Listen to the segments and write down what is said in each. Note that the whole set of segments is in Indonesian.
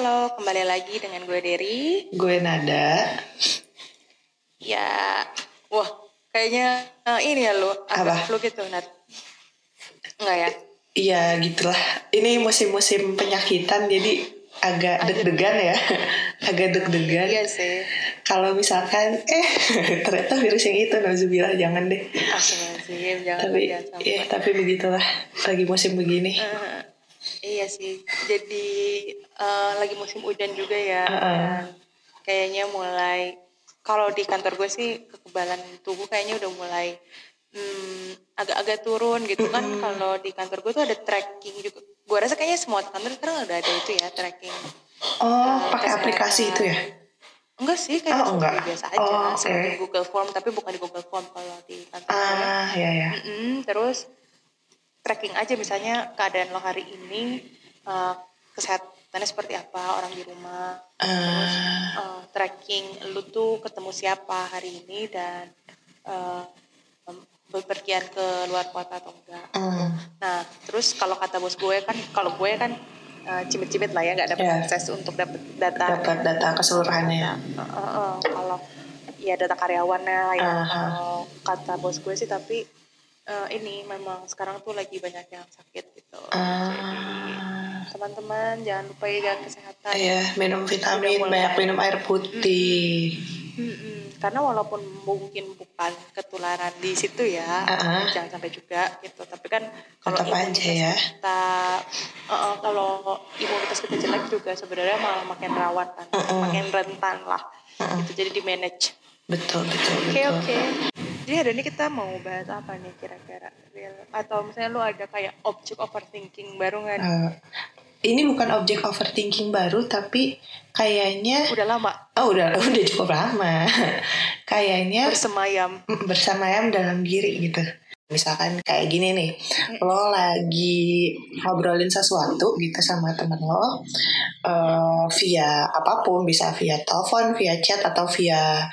Halo, kembali lagi dengan gue Derry. Gue Nada. Ya, wah, kayaknya uh, ini ya lo, agak Apa? flu gitu, Nat. Enggak ya? Iya gitulah. Ini musim-musim penyakitan jadi agak deg-degan ya. agak deg-degan. Iya sih. Kalau misalkan eh ternyata virus yang itu Nauzubillah jangan deh. Astagfirullahaladzim, jangan Tapi ya tapi begitulah lagi musim begini. Eh, iya sih, jadi eh, lagi musim hujan juga ya. Uh-uh. Dan kayaknya mulai, kalau di kantor gue sih kekebalan tubuh kayaknya udah mulai hmm, agak-agak turun gitu kan. Kalau di kantor gue tuh ada tracking juga. Gue rasa kayaknya semua kantor sekarang udah ada itu ya tracking. Oh, eh, pakai aplikasi itu ya? Enggak sih, kayak Oh, enggak. biasa aja, Oh, oke. seperti Google Form, tapi bukan di Google Form kalau di kantor. Ah, ya ya. Mm-mm, terus tracking aja misalnya keadaan lo hari ini eh, kesehatannya seperti apa orang di rumah terus Ah, eh, tracking lu tuh ketemu siapa hari ini dan eh, em, bepergian ke luar kota atau enggak hmm. nah terus kalau kata bos gue kan kalau gue kan eh, cimit-cimit lah ya nggak dapat Ya. akses untuk dapat data dapat data keseluruhannya. Eh, eh, eh, kalau ya data karyawannya lah ya Aha. kalau kata bos gue sih tapi eh, ini memang sekarang tuh lagi banyak yang sakit gitu Ah, teman-teman jangan lupa ya jaga kesehatan ya minum vitamin, banyak minum air putih. Mm-mm. karena walaupun mungkin bukan ketularan di situ ya Ah. jangan sampai juga gitu tapi kan kalau Tetap aja imunitas ya. kita eh, kalau imunitas kita jelek juga sebenarnya malah makin rawan kan Mm-mm. makin rentan lah gitu jadi di manage Betul, betul, Oke betul. oke. Jadi hari ini kita mau bahas apa nih kira-kira? Atau misalnya lu ada kayak object overthinking baru nggak? Eh, ini bukan objek overthinking baru tapi kayaknya Udah lama oh udah udah cukup lama kayaknya bersemayam. mm, bersamayam dalam diri gitu misalkan kayak gini nih lo lagi ngobrolin sesuatu gitu sama temen lo eh, via apa pun bisa via telepon via chat atau via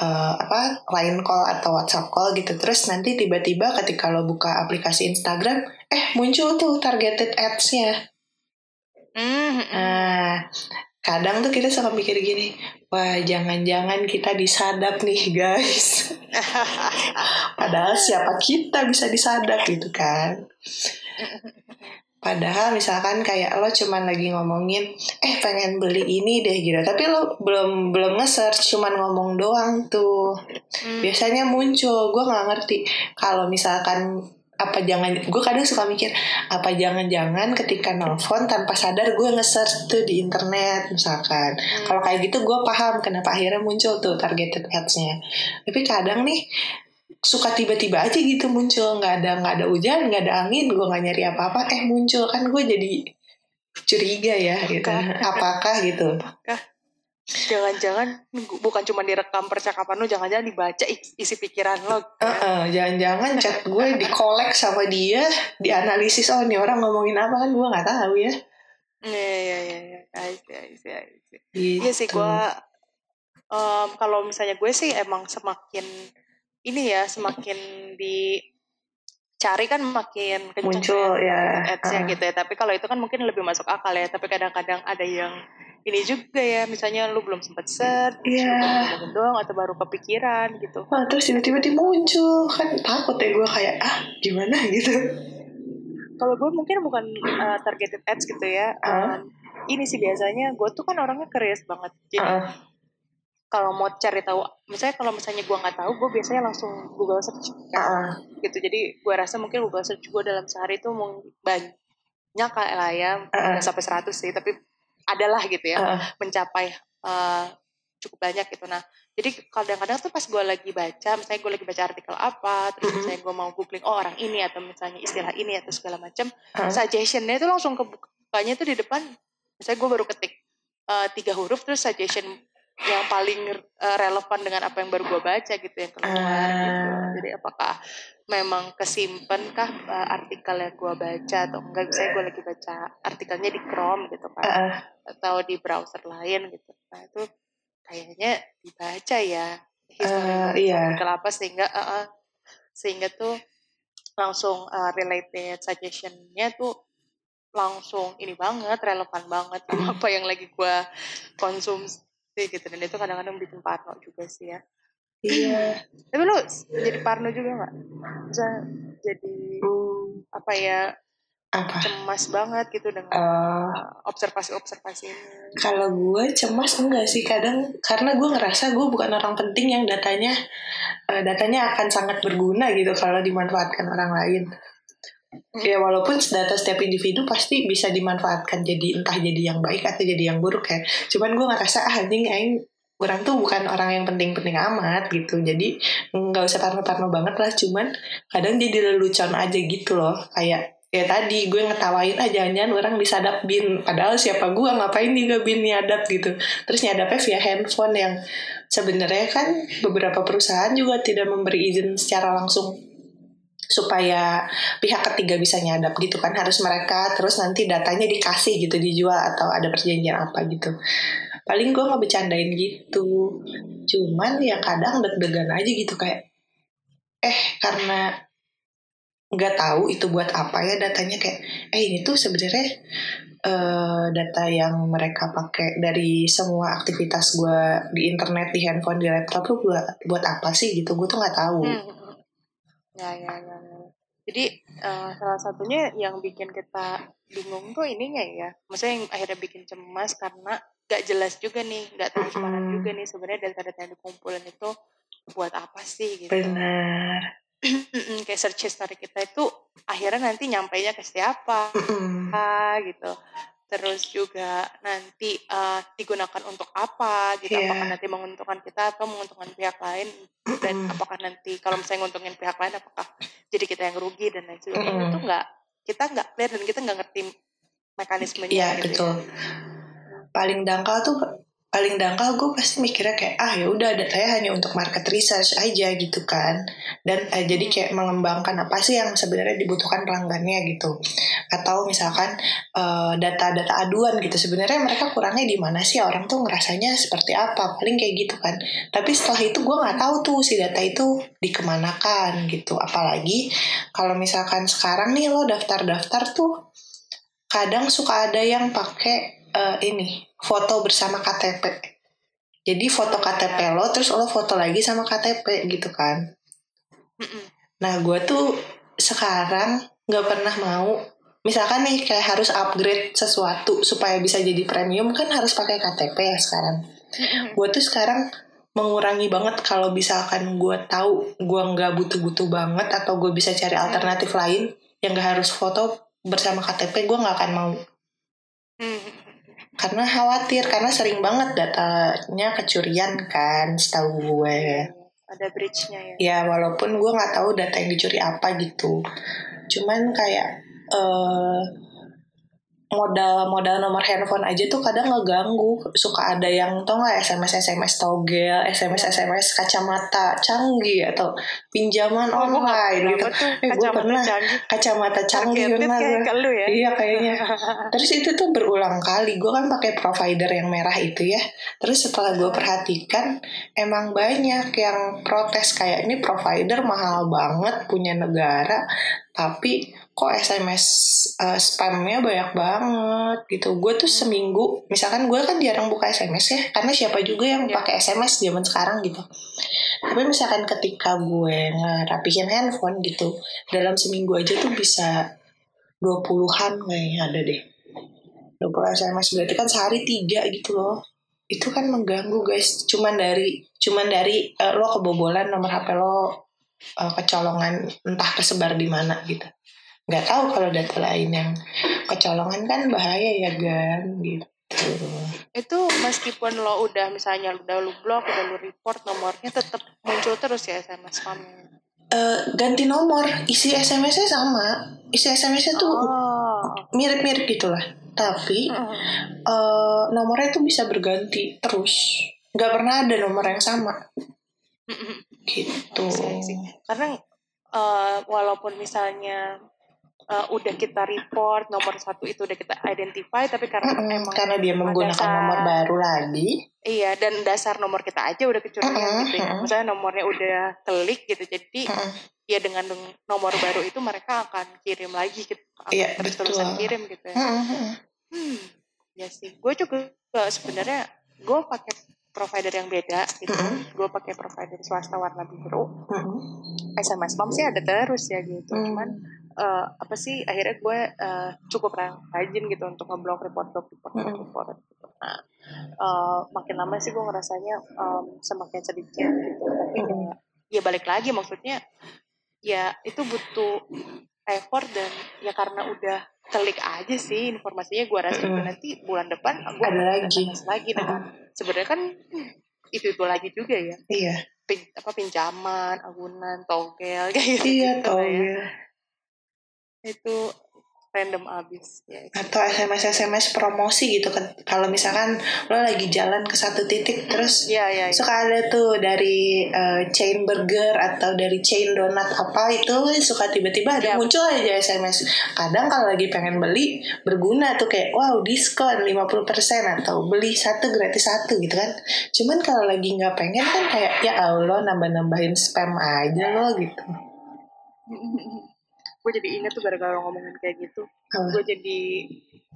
eh, apa line call atau WhatsApp call gitu. Terus nanti tiba-tiba ketika lo buka aplikasi Instagram eh muncul tuh targeted ads-nya. Hmm, Nah, kadang tuh kita suka mikir gini, wah jangan-jangan kita disadap nih guys. Padahal siapa kita bisa disadap gitu kan. Padahal misalkan kayak lo cuman lagi ngomongin, eh pengen beli ini deh gitu. Tapi lo belum belum nge-search, cuman ngomong doang tuh. Hmm. Biasanya muncul, gue nggak ngerti. Kalau misalkan apa jangan, gue kadang suka mikir apa jangan-jangan ketika nelfon tanpa sadar gue nge-search tuh di internet misalkan. Kalau kayak gitu gue paham kenapa akhirnya muncul tuh targeted ads-nya. Tapi kadang nih suka tiba-tiba aja gitu muncul nggak ada nggak ada hujan nggak ada angin gue nggak nyari apa-apa eh muncul kan gue jadi curiga ya gitu apakah gitu Kah? Jangan-jangan bukan cuma direkam percakapan lu, jangan-jangan dibaca is- isi pikiran lo. Heeh, jangan-jangan chat gue dikolek sama dia dianalisis oh nih orang ngomongin apa kan gue nggak tahu ya Iya iya iya. iya. Gitu. Iya sih gue em, kalau misalnya gue sih emang semakin ini ya semakin dicari kan makin kenceng Muncul, ya. ads-nya Ah. gitu ya. Tapi kalau itu kan mungkin lebih masuk akal ya. Tapi kadang-kadang ada yang ini juga ya. Misalnya lu belum sempat search, Iya. baru ngomongin doang atau baru kepikiran gitu. Wah, terus tiba-tiba dia muncul kan takut ya gue kayak ah gimana gitu Kalau gue mungkin bukan uh, targeted ads gitu ya. Ah. Um, ini sih biasanya gue tuh kan orangnya curious banget. Jadi Heeh. Kalau mau cari tahu, misalnya kalau misalnya gue nggak tahu, gue biasanya langsung Google search. kan. Heeh. gitu jadi gue rasa mungkin Google search gue dalam sehari itu mau banyak kayak lah ya nggak sampai 100 sih tapi adalah gitu ya Heeh. mencapai eh, cukup banyak gitu nah jadi kadang-kadang tuh pas gue lagi baca misalnya gue lagi baca artikel apa terus Mhm. misalnya gue mau googling oh orang ini atau misalnya istilah ini atau segala macam Heeh. suggestionnya itu langsung kebukanya tuh di depan misalnya gue baru ketik eh, tiga huruf terus suggestion yang paling eh, relevan dengan apa yang baru gue baca gitu yang keluar gitu. Ah. Jadi apakah memang kesimpan kah eh, artikel yang gue baca atau enggak? Misalnya gue lagi baca artikelnya di Chrome gitu kan, Heeh. atau di browser lain gitu. Nah itu kayaknya dibaca ya dari iya. artikel apa sehingga eh, eh, sehingga tuh langsung eh, related suggestionnya tuh langsung ini banget relevan banget sama apa yang lagi gue konsumsi gitu dan itu kadang-kadang bikin parno juga sih ya. Iya. Tapi lu jadi parno juga nggak? Bisa jadi Hmm, apa ya apa? cemas banget gitu dengan Eh, observasi-observasi ini kalau gue cemas enggak sih kadang karena gue ngerasa gue bukan orang penting yang datanya eh, datanya akan sangat berguna gitu kalau dimanfaatkan orang lain ya walaupun data setiap individu pasti bisa dimanfaatkan jadi entah jadi yang baik atau jadi yang buruk ya. Cuman gue ngerasa ah anjing aing orang tuh bukan orang yang penting-penting amat gitu. Jadi nggak usah parno-parno banget lah cuman kadang jadi lelucon aja gitu loh. Kayak ya tadi gue ngetawain ah jangan-jangan orang disadap bin padahal siapa gue ngapain juga bin nyadap gitu. Terus nyadapnya via handphone yang sebenarnya kan beberapa perusahaan juga tidak memberi izin secara langsung supaya pihak ketiga bisa nyadap gitu kan. Harus mereka terus nanti datanya dikasih gitu dijual atau ada perjanjian apa gitu. Paling gue nggak bercandain gitu. Cuman ya kadang deg-degan aja gitu kayak eh karena nggak tahu itu buat apa ya datanya kayak eh ini tuh sebenarnya eh, data yang mereka pakai dari semua aktivitas gue di internet di handphone di laptop tuh buat buat apa sih? gitu. Gue tuh nggak tahu. Hmm. Ya, ya, ya, ya. Jadi eh, salah satunya yang bikin kita bingung tuh ininya ya. Maksudnya yang akhirnya bikin cemas karena gak jelas juga nih, gak transparan Mm-mm. juga nih sebenarnya data-data yang dikumpulin itu buat apa sih gitu. benar Kayak search history kita itu akhirnya nanti nyampainya ke siapa gitu. Terus juga nanti eh, digunakan untuk apa gitu. Iya. Apakah nanti menguntungkan kita atau menguntungkan pihak lain dan apakah nanti kalau misalnya nguntungin pihak lain apakah jadi kita yang rugi dan lain sebagainya Mm-mm. itu nggak kita nggak clear dan kita nggak ngerti mekanismenya Iya gitu betul. Paling dangkal tuh paling dangkal gue pasti mikirnya kayak ah ya udah datanya hanya untuk market research aja gitu kan. Dan eh, jadi kayak mengembangkan apa sih yang sebenarnya dibutuhkan pelanggannya gitu. Atau misalkan eh, data-data aduan gitu. Sebenarnya mereka kurangnya di mana sih? Orang tuh ngerasanya seperti apa? Paling kayak gitu kan. Tapi setelah itu gue nggak tahu tuh si data itu dikemanakan gitu. Apalagi kalau misalkan sekarang nih lo daftar-daftar tuh kadang suka ada yang pakai eh, ini foto bersama KTP. Jadi foto KTP lo terus lo foto lagi sama KTP gitu kan. Nah gue tuh sekarang nggak pernah mau misalkan nih kayak harus upgrade sesuatu supaya bisa jadi premium kan harus pakai KTP ya sekarang. Gue tuh sekarang mengurangi banget kalau misalkan gue tahu gue nggak butuh-butuh banget atau gue bisa cari alternatif lain yang gak harus foto bersama KTP gue nggak akan mau. Karena khawatir karena sering banget datanya kecurian kan setahu gue. Ada bridge-nya ya? Ya walaupun gue nggak tahu data yang dicuri apa gitu. Cuman kayak eh modal modal nomor handphone aja tuh kadang ngeganggu suka ada yang tau nggak sms sms togel sms sms kacamata canggih atau pinjaman Oh, online gitu tuh eh gue pernah canggih. kacamata canggih pernah kayak ya Iya kayaknya. Terus itu tuh berulang kali. Gue kan pakai provider yang merah itu ya. Terus setelah gue perhatikan, emang banyak yang protes kayak ini provider mahal banget punya negara, tapi kok SMS eh, spamnya banyak banget gitu. Gue tuh seminggu, misalkan gue kan jarang buka SMS ya, karena siapa juga yang Iya. pakai SMS zaman sekarang gitu. Tapi misalkan ketika gue ngerapihin handphone gitu, dalam seminggu aja tuh bisa 20-an kayaknya ada deh. 20 SMS berarti kan sehari tiga gitu loh. Itu kan mengganggu guys. Cuman dari cuman dari eh, lo kebobolan nomor HP lo eh, kecolongan entah tersebar di mana gitu. Nggak tahu kalau data lain yang kecolongan kan bahaya ya gan gitu. itu meskipun lo udah misalnya udah lu blok udah lu report nomornya tetap muncul terus ya SMS spamnya Eh, ganti nomor, isi SMS-nya sama. Isi SMS-nya tuh oh mirip-mirip gitu lah. Tapi Mm. eh, nomornya tuh bisa berganti terus. Nggak pernah ada nomor yang sama. Gitu. Karena eh, walaupun misalnya eh, udah kita report nomor satu itu udah kita identify tapi karena Mm-mm, emang karena dia menggunakan saat- nomor baru lagi. Iya, dan dasar nomor kita aja udah kecurian Mm-mm, gitu ya. Misalnya nomornya udah klik gitu, jadi Mm-mm. ya dengan deng- nomor baru itu mereka akan kirim lagi gitu, akan Iya, terus-terusan betul. kirim gitu ya. Mm-mm, mm-mm. Hmm, ya sih. Gue juga sebenarnya gue pakai provider yang beda gitu. Mm-mm. Gue pakai provider swasta warna biru. Mm-mm. SMS mom sih ada terus ya gitu. Hmm. Cuman eh, apa sih akhirnya gue eh, cukup rajin gitu untuk ngeblok report report report Mm-mm. report gitu. Nah, eh, makin lama sih gue ngerasanya em, semakin sedikit gitu. Tapi ya, ya balik lagi maksudnya ya itu butuh effort dan ya karena udah klik aja sih informasinya gue rasa Mm-mm. nanti bulan depan gue Ada lagi. lagi dan sebenarnya kan itu itu lagi juga ya Iya. Pin- apa pinjaman agunan togel kayak gitu Iya, gitu lah ya. Itu random abis ya. Atau SMS SMS promosi gitu kan. Kalau misalkan lo lagi jalan ke satu titik terus Iya, iya, iya. suka ada tuh dari eh, chain burger atau dari chain donat apa itu suka tiba-tiba ada Iya. muncul aja SMS kadang kalau lagi pengen beli berguna tuh kayak wow diskon 50% atau beli satu gratis satu gitu kan. Cuman kalau lagi nggak pengen kan kayak ya Allah nambah-nambahin spam aja lo gitu gue jadi ingat tuh gara-gara ngomongin kayak gitu Apa? gue jadi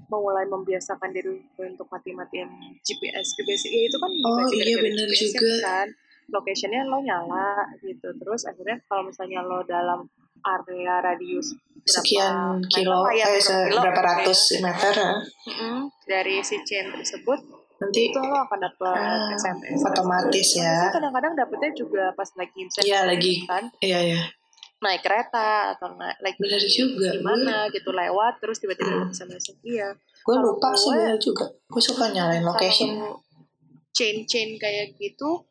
mulai membiasakan diri gue untuk mati-matiin GPS GPS ya itu kan Oh, iya, GPS juga. kan locationnya lo nyala gitu terus akhirnya kalau misalnya lo dalam area radius berapa sekian kilo ya, eh kilo berapa gitu ya. ratus meter ya. Mm-mm. dari si chain tersebut nanti itu lo akan dapat Ah, SMS otomatis ya. Kadang-kadang dapetnya juga pas lagi insen Iya, lagi. kan iya ya naik kereta atau naik lagi Bener juga, di mana gitu lewat terus tiba-tiba bisa masuk. Iya. Gue lupa sih gue- bener juga. Gue suka nyalain location. Kalau chain-chain kayak gitu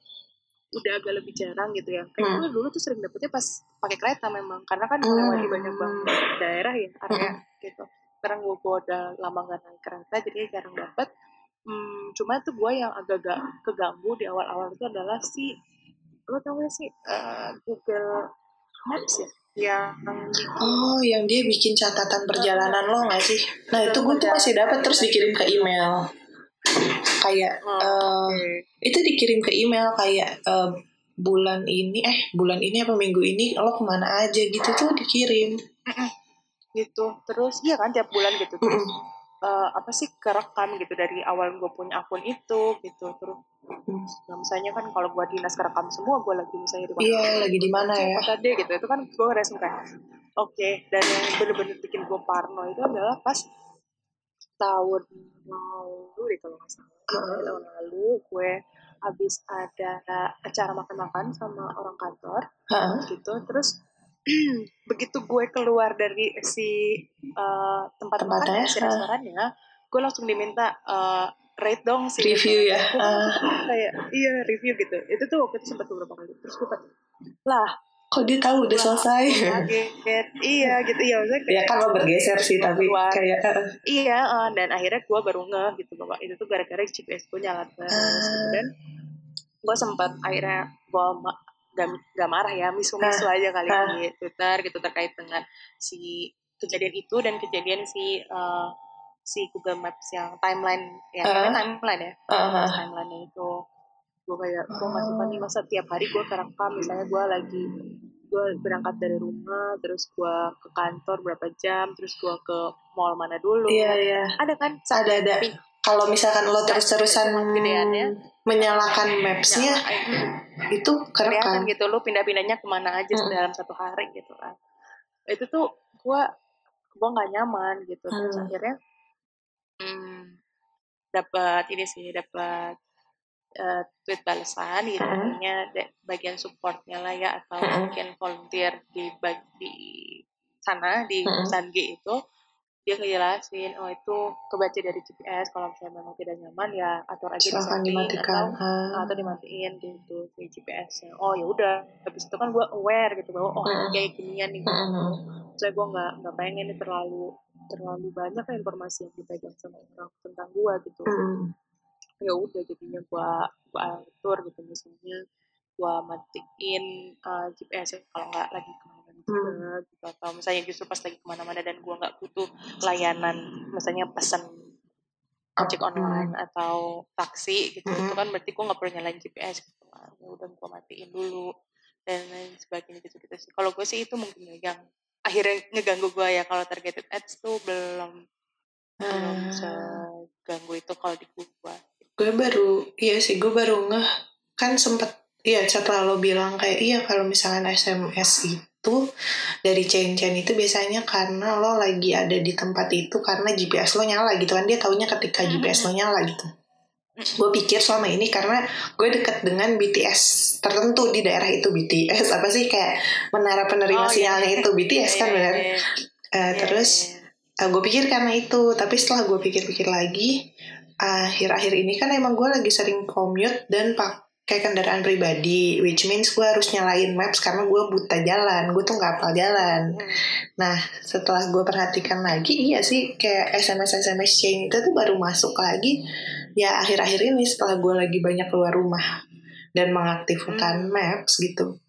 udah agak lebih jarang gitu ya. Kayak Hmm. gue dulu tuh sering dapetnya pas pakai kereta memang karena kan Hmm. melewati banyak banget daerah ya area gitu. Sekarang gue, gue udah lama gak naik kereta jadi jarang dapet. Hmm, cuma tuh gue yang agak-agak keganggu di awal-awal itu adalah si lo tau gak sih eh, Google Ya yang oh yang dia bikin catatan perjalanan lo nggak sih? Nah itu gue tuh masih dapat terus dikirim ke email. Kayak Oh, eh, oke. itu dikirim ke email kayak eh, bulan ini eh bulan ini apa minggu ini lo ke mana aja gitu tuh dikirim. Gitu. Terus iya kan tiap bulan gitu terus. Eh, apa sih kerekam gitu dari awal gue punya akun itu gitu. Terus nah, misalnya kan kalau gue dinas kerekam semua gue lagi misalnya di mana iya lagi di mana ya? Kota D gitu. Itu kan gue ngerasa kayak oke. Dan yang bener-bener bikin gue parno itu adalah pas tahun lalu deh kalau nggak salah. Tahun lalu gue habis ada acara makan-makan sama orang kantor Heeh. gitu. Terus begitu gue keluar dari si uh, tempat Tempatnya, makan si ah. restorannya gue langsung diminta uh, rate dong si review ya Ah, kayak iya review gitu itu tuh waktu itu sempat beberapa kali terus gue lah kok dia tahu udah selesai kaget iya gitu iya maksudnya kayak ya kan lo bergeser sih tapi Keluar. kayak iya uh, dan akhirnya gue baru ngeh gitu bahwa itu tuh gara-gara GPS gue nyala terus Ah. gitu. dan gue sempat akhirnya gue gak, gak marah ya misu-misu aja kali di Twitter gitu. Terkait dengan si kejadian itu dan kejadian si uh, si Google Maps yang timeline ya namanya timeline ya ah, timeline itu. Gue kayak gue nggak suka nih masa tiap hari gue kerekam misalnya gue lagi gue berangkat dari rumah terus gue ke kantor berapa jam terus gue ke mall mana dulu iya iya. Ada kan ada ada. kalau misalkan lo terus-terusan menyalakan mapsnya itu kelihatan gitu lu pindah-pindahnya ke mana aja Mm. dalam satu hari gitu kan. Itu tuh gue gue nggak nyaman gitu terus Hmm. akhirnya hmm, dapat ini sih dapat eh, tweet balasan gitu akhirnya de- bagian supportnya lah ya atau Hmm. mungkin volunteer di bag- di sana di perusahaan G itu dia ngejelasin oh itu kebaca dari GPS kalau misalnya memang tidak nyaman ya atur aja di silahkan dimatikan atau Ah. atau dimatiin gitu si GPS-nya. Oh ya udah, habis itu kan gue aware gitu bahwa oh Mm. kayak ginian nih. Gitu. Mm-mm. Saya gue nggak nggak pengen nih terlalu terlalu banyak informasi yang dipegang sama orang tentang gue gitu. Mm. Ya udah jadinya gue gue atur gitu misalnya gue matiin uh, GPS -nya kalau nggak lagi ke mana-mana juga gitu. Atau misalnya justru pas lagi ke mana-mana dan gue nggak butuh layanan misalnya pesan ojek online atau taksi gitu itu kan berarti gue nggak perlu nyalain GPS gitu kan. Ya udah gue matiin dulu dan lain sebagainya gitu gitu sih. Kalau gue sih itu mungkin ya yang akhirnya ngeganggu gue ya kalau targeted ads tuh belum belum Ah. seganggu itu kalau di gue gue baru iya sih gue baru ngeh. Kan sempet iya setelah lo bilang kayak iya kalau misalkan SMS itu dari chain-chain itu biasanya karena lo lagi ada di tempat itu karena GPS lo nyala gitu kan. Dia taunya ketika GPS lo nyala gitu. Gue pikir selama ini karena gue deket dengan BTS tertentu di daerah itu BTS apa sih kayak menara penerima Oh, iya. sinyalnya itu BTS kan Iya, benar iya, Eh, iya, terus iya, gue pikir karena itu. Tapi setelah gue pikir-pikir lagi akhir-akhir ini kan emang gue lagi sering commute dan pakai kendaraan pribadi which means gue harus nyalain maps karena gue buta jalan gue tuh nggak hafal jalan Hmm. nah setelah gue perhatikan lagi iya sih kayak SMS SMS chain itu tuh baru masuk lagi ya akhir-akhir ini setelah gue lagi banyak keluar rumah dan mengaktifkan Hmm. maps gitu.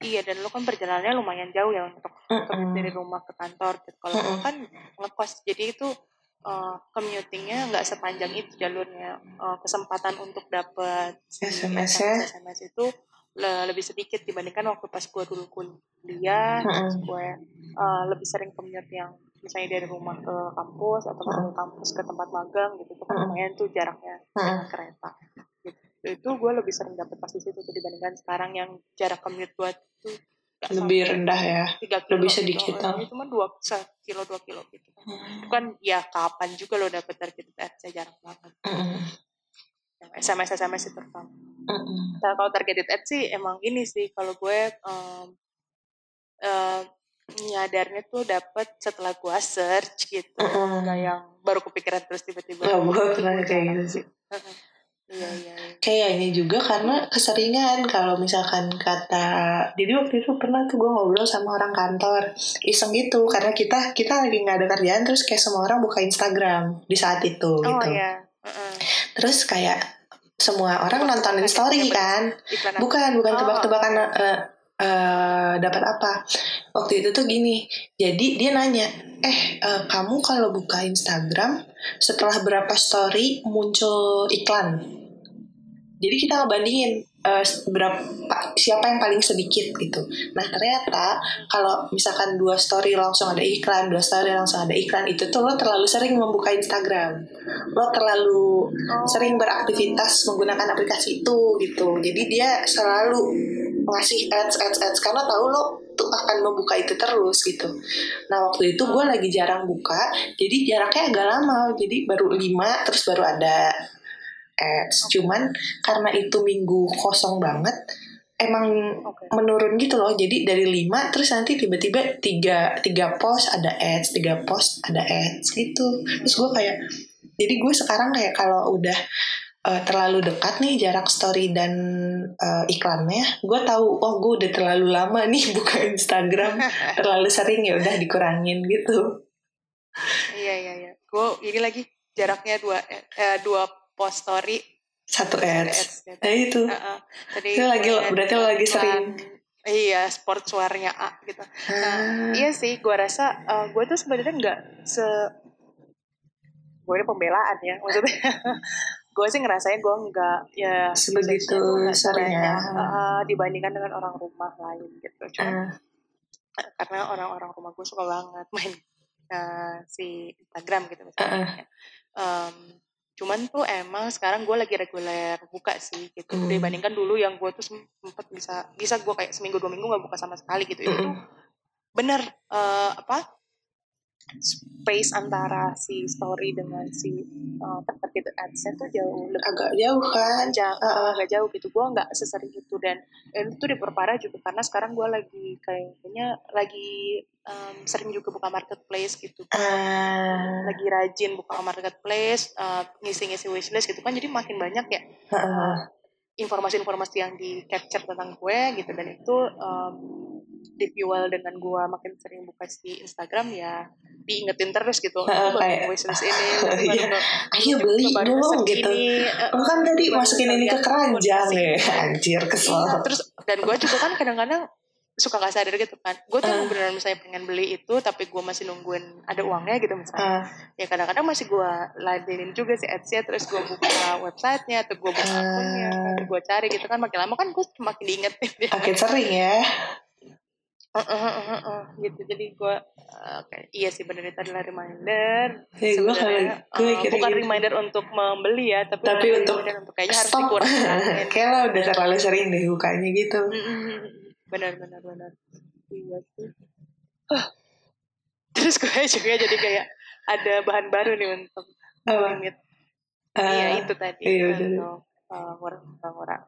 Iya dan lu kan perjalanannya lumayan jauh ya untuk commute Mm-mm. dari rumah ke kantor. Kalau Mm-mm. kan ngekos jadi itu uh, commutingnya nggak sepanjang itu jalurnya. Uh, kesempatan untuk dapat SMS -nya. SMS, SMS itu le- lebih sedikit dibandingkan waktu pas gue dulu kuliah. Terus Mm-mm. gue uh, lebih sering commute yang misalnya dari rumah ke kampus atau dari kampus ke tempat magang gitu. Itu kan lumayan tuh jaraknya Mm-mm. naik kereta gitu. itu gue lebih sering dapat pas di situ tuh dibandingkan sekarang yang jarak commute gue tuh lebih sampai rendah ya tiga kilo lebih gitu. sedikit, Oh, cuma dua kilo dua kilo gitu. Itu kan ya kapan juga lo dapet target ads jarang banget. Yang sms sms itu terutama Mm-mm. nah, kalau targeted ads sih emang ini sih kalau gue um, um, nyadarnya tuh dapet setelah gue search gitu. Nggak yang baru kepikiran terus tiba-tiba Oh, gue pernah Gue kayak gitu sih. Iya iya iya. Kayaknya juga karena keseringan kalau misalkan kata jadi waktu itu pernah tuh gue ngobrol sama orang kantor iseng gitu karena kita kita lagi nggak ada kerjaan terus kayak semua orang buka Instagram di saat itu oh gitu iya Heeh. terus kayak semua orang nontonin story kan bukan bukan Oh. tebak-tebakan eh, eh, dapat apa. Waktu itu tuh gini jadi dia nanya eh eh, kamu kalau buka Instagram setelah berapa story muncul iklan jadi kita ngebandingin eh, berapa siapa yang paling sedikit gitu. Nah ternyata kalau misalkan dua story langsung ada iklan dua story langsung ada iklan itu tuh lo terlalu sering membuka Instagram. Lo terlalu Oh. sering beraktivitas menggunakan aplikasi itu gitu. Jadi dia selalu ngasih ads ads ads. Karena tahu lo tuh akan membuka itu terus gitu. Nah waktu itu gue lagi jarang buka jadi jaraknya agak lama. Jadi baru lima terus baru ada ads cuman karena itu minggu kosong banget emang Oke. menurun gitu loh. Jadi dari lima terus nanti tiba-tiba tiga tiga post ada ads tiga post ada ads gitu. Terus gue kayak jadi gue sekarang kayak kalau udah eh, terlalu dekat nih jarak story dan eh, iklannya gue tahu oh gue udah terlalu lama nih buka Instagram. Terlalu sering ya udah dikurangin gitu. Iya iya iya. Gue ini lagi jaraknya dua eh, dua post story satu ada ads gitu. nah itu Heeh. Jadi Itu lagi- liat berarti lo lagi sering. iya sport suaranya A gitu Ah, iya sih gue rasa eh, gue tuh sebenarnya nggak se gue ini pembelaan ya maksudnya gue sih ngerasain gue nggak ya Sebegitu seringnya. sebanyak, eh, dibandingkan dengan orang rumah lain gitu cuma ah, karena orang-orang rumah gue suka banget main eh, si Instagram gitu misalnya. Em, cuman tuh emang sekarang gue lagi reguler buka sih gitu Hmm. dibandingkan dulu yang gue tuh sempet bisa bisa gue kayak seminggu dua minggu nggak buka sama sekali gitu itu tuh Mm-mm. bener eh, apa space antara si story dengan si uh, targeted ads tuh jauh lebih agak jauh kan? Panjang Ah, ah. agak jauh gitu. Gue nggak sesering itu dan itu tuh diperparah juga karena sekarang gue lagi kayaknya lagi em, sering juga buka marketplace gitu Ah, lagi rajin buka marketplace eh, ngisi-ngisi wishlist gitu kan. Jadi makin banyak ya. Ah. Informasi-informasi yang di capture tentang gue gitu. Dan itu em, difuel dengan gue makin sering buka di Instagram ya diingetin terus gitu. Lu baru kayak- wishlist ini lu Iya. Ayo lu beli dong, gitu. ini, Lo kan tadi masukin ini ke keranjang ya. Anjir kesel. Iya, terus dan gue juga kan kadang-kadang suka gak sadar gitu kan. Gue tuh uh. beneran misalnya pengen beli itu tapi gue masih nungguin ada uangnya gitu misalnya. Uh. ya kadang-kadang masih gue ladenin juga si Etsy terus gue buka websitenya atau gue buka akunnya uh. gue cari gitu kan makin lama kan gue semakin diingetin makin sering ya. Uh, uh, uh, uh, uh, gitu jadi gue uh, kayak iya sih benar itu adalah reminder. Hey, gue kayak gue uh, bukan gitu. reminder untuk membeli ya tapi, tapi untuk, untuk kayaknya harus dikurangin. Kayak lo udah terlalu sering deh bukanya gitu benar benar benar iya sih uh. terus gue juga jadi kayak ada bahan baru nih untuk Apa? limit uh, iya itu tadi iya, untuk uh, orang-orang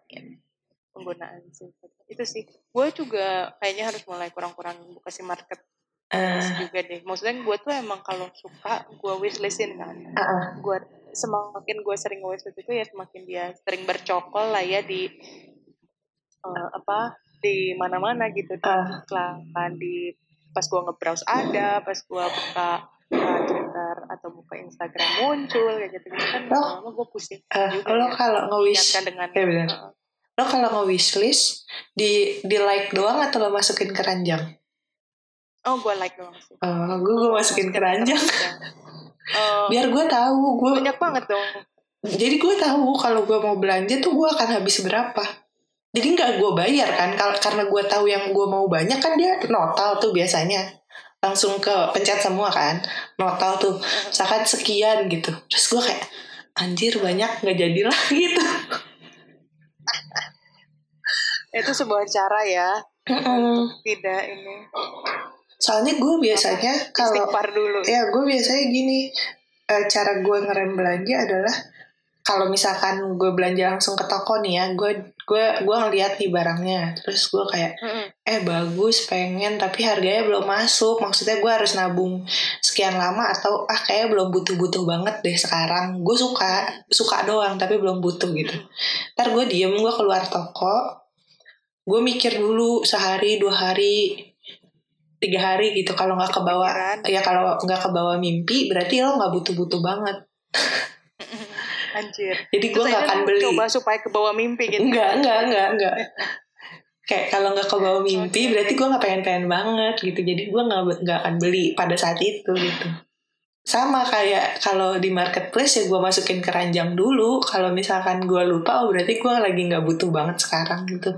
penggunaan sih itu sih gue juga kayaknya harus mulai kurang-kurang buka si market uh. juga deh maksudnya gue tuh emang kalau suka gue wishlistin kan uh -uh. gue semakin gue sering wishlist itu ya semakin dia sering bercokol lah ya di uh, apa di mana-mana gitu di uh. iklan di pas gue ngebrowse ada pas gue buka uh, Twitter atau buka Instagram muncul kayak gitu gitu kan lama gue pusing uh, juga lo ya. kalau nge-wish dengan ya benar. Uh, lo kalau nge wishlist di di like doang atau lo masukin keranjang oh gue like doang sih oh gue gue masukin keranjang uh, biar gue tahu gue banyak banget dong jadi gue tahu kalau gue mau belanja tuh gue akan habis berapa jadi nggak gue bayar kan karena gue tahu yang gue mau banyak kan dia notal tuh biasanya. Langsung ke pencet semua kan notal tuh. Misalkan sekian gitu terus gue kayak anjir banyak nggak jadi lah gitu. Itu sebuah cara ya. Tidak ini. Soalnya gue biasanya kalau dulu. ya gue biasanya gini uh, cara gue ngerem belanja adalah kalau misalkan gue belanja langsung ke toko nih ya gue gue gue ngeliat nih barangnya. Terus gue kayak eh bagus pengen tapi harganya belum masuk. Maksudnya gue harus nabung sekian lama atau ah kayak belum butuh butuh banget deh sekarang. Gue suka suka doang tapi belum butuh gitu. Ntar gue diem gue keluar toko gue mikir dulu sehari dua hari tiga hari gitu. Kalau nggak ke bawah ya kalau nggak ke bawah mimpi berarti lo nggak butuh butuh banget Anjir. Jadi gue gak akan beli. Coba supaya ke bawah mimpi gitu. Enggak, enggak, enggak, enggak. Kayak kalau nggak ke bawah mimpi, okay. berarti gue nggak pengen-pengen banget gitu. Jadi gue nggak nggak akan beli pada saat itu gitu. Sama kayak kalau di marketplace ya gue masukin keranjang dulu. Kalau misalkan gue lupa, oh berarti gue lagi nggak butuh banget sekarang gitu.